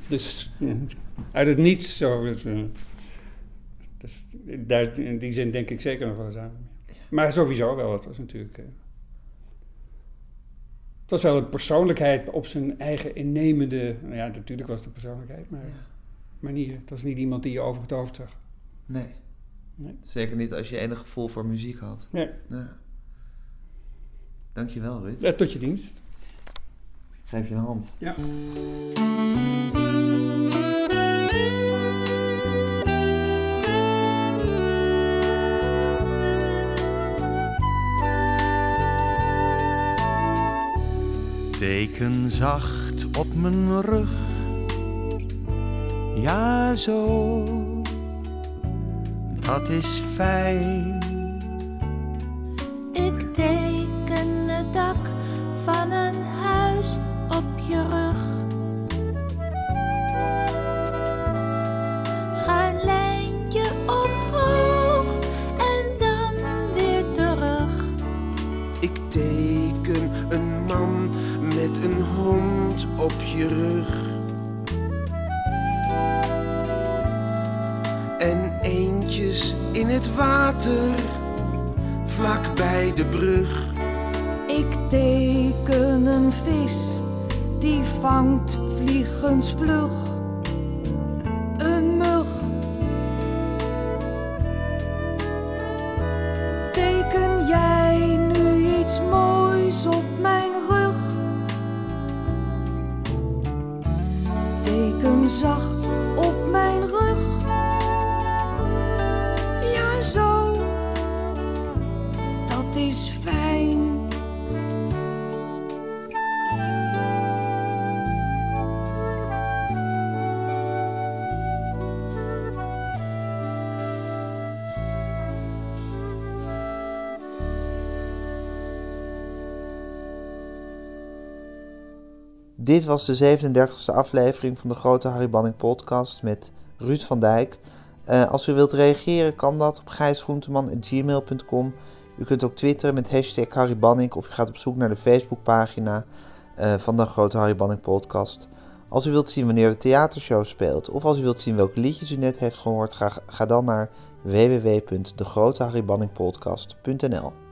Dus ja, uit het niets zo. Dus, eh, dus daar, in die zin denk ik zeker nog wel eens aan. Maar sowieso wel, het was natuurlijk... eh, het was wel een persoonlijkheid op zijn eigen innemende... Nou ja, natuurlijk was het een persoonlijkheid, maar manier. Het was niet iemand die je over het hoofd zag. Nee. Nee. Zeker niet als je enig gevoel voor muziek had. Nee, Ja. Dankjewel, Ruud. eh, tot je dienst. Geef je een hand. Ja. Teken zacht op mijn rug. Ja, zo. Dat is fijn. Je rug. En eentjes in het water, vlak bij de brug. Ik teken een vis die vangt vliegensvlug. Dit was de 37e aflevering van de Grote Harry Banning podcast met Ruud van Dijk. Eh, als u wilt reageren kan dat op gijsgroenteman.gmail.com. U kunt ook twitteren met hashtag Harry of u gaat op zoek naar de Facebookpagina eh, van de Grote Harry Banning podcast. Als u wilt zien wanneer de theatershow speelt of als u wilt zien welke liedjes u net heeft gehoord, ga, ga dan naar www.degroteharrybanningpodcast.nl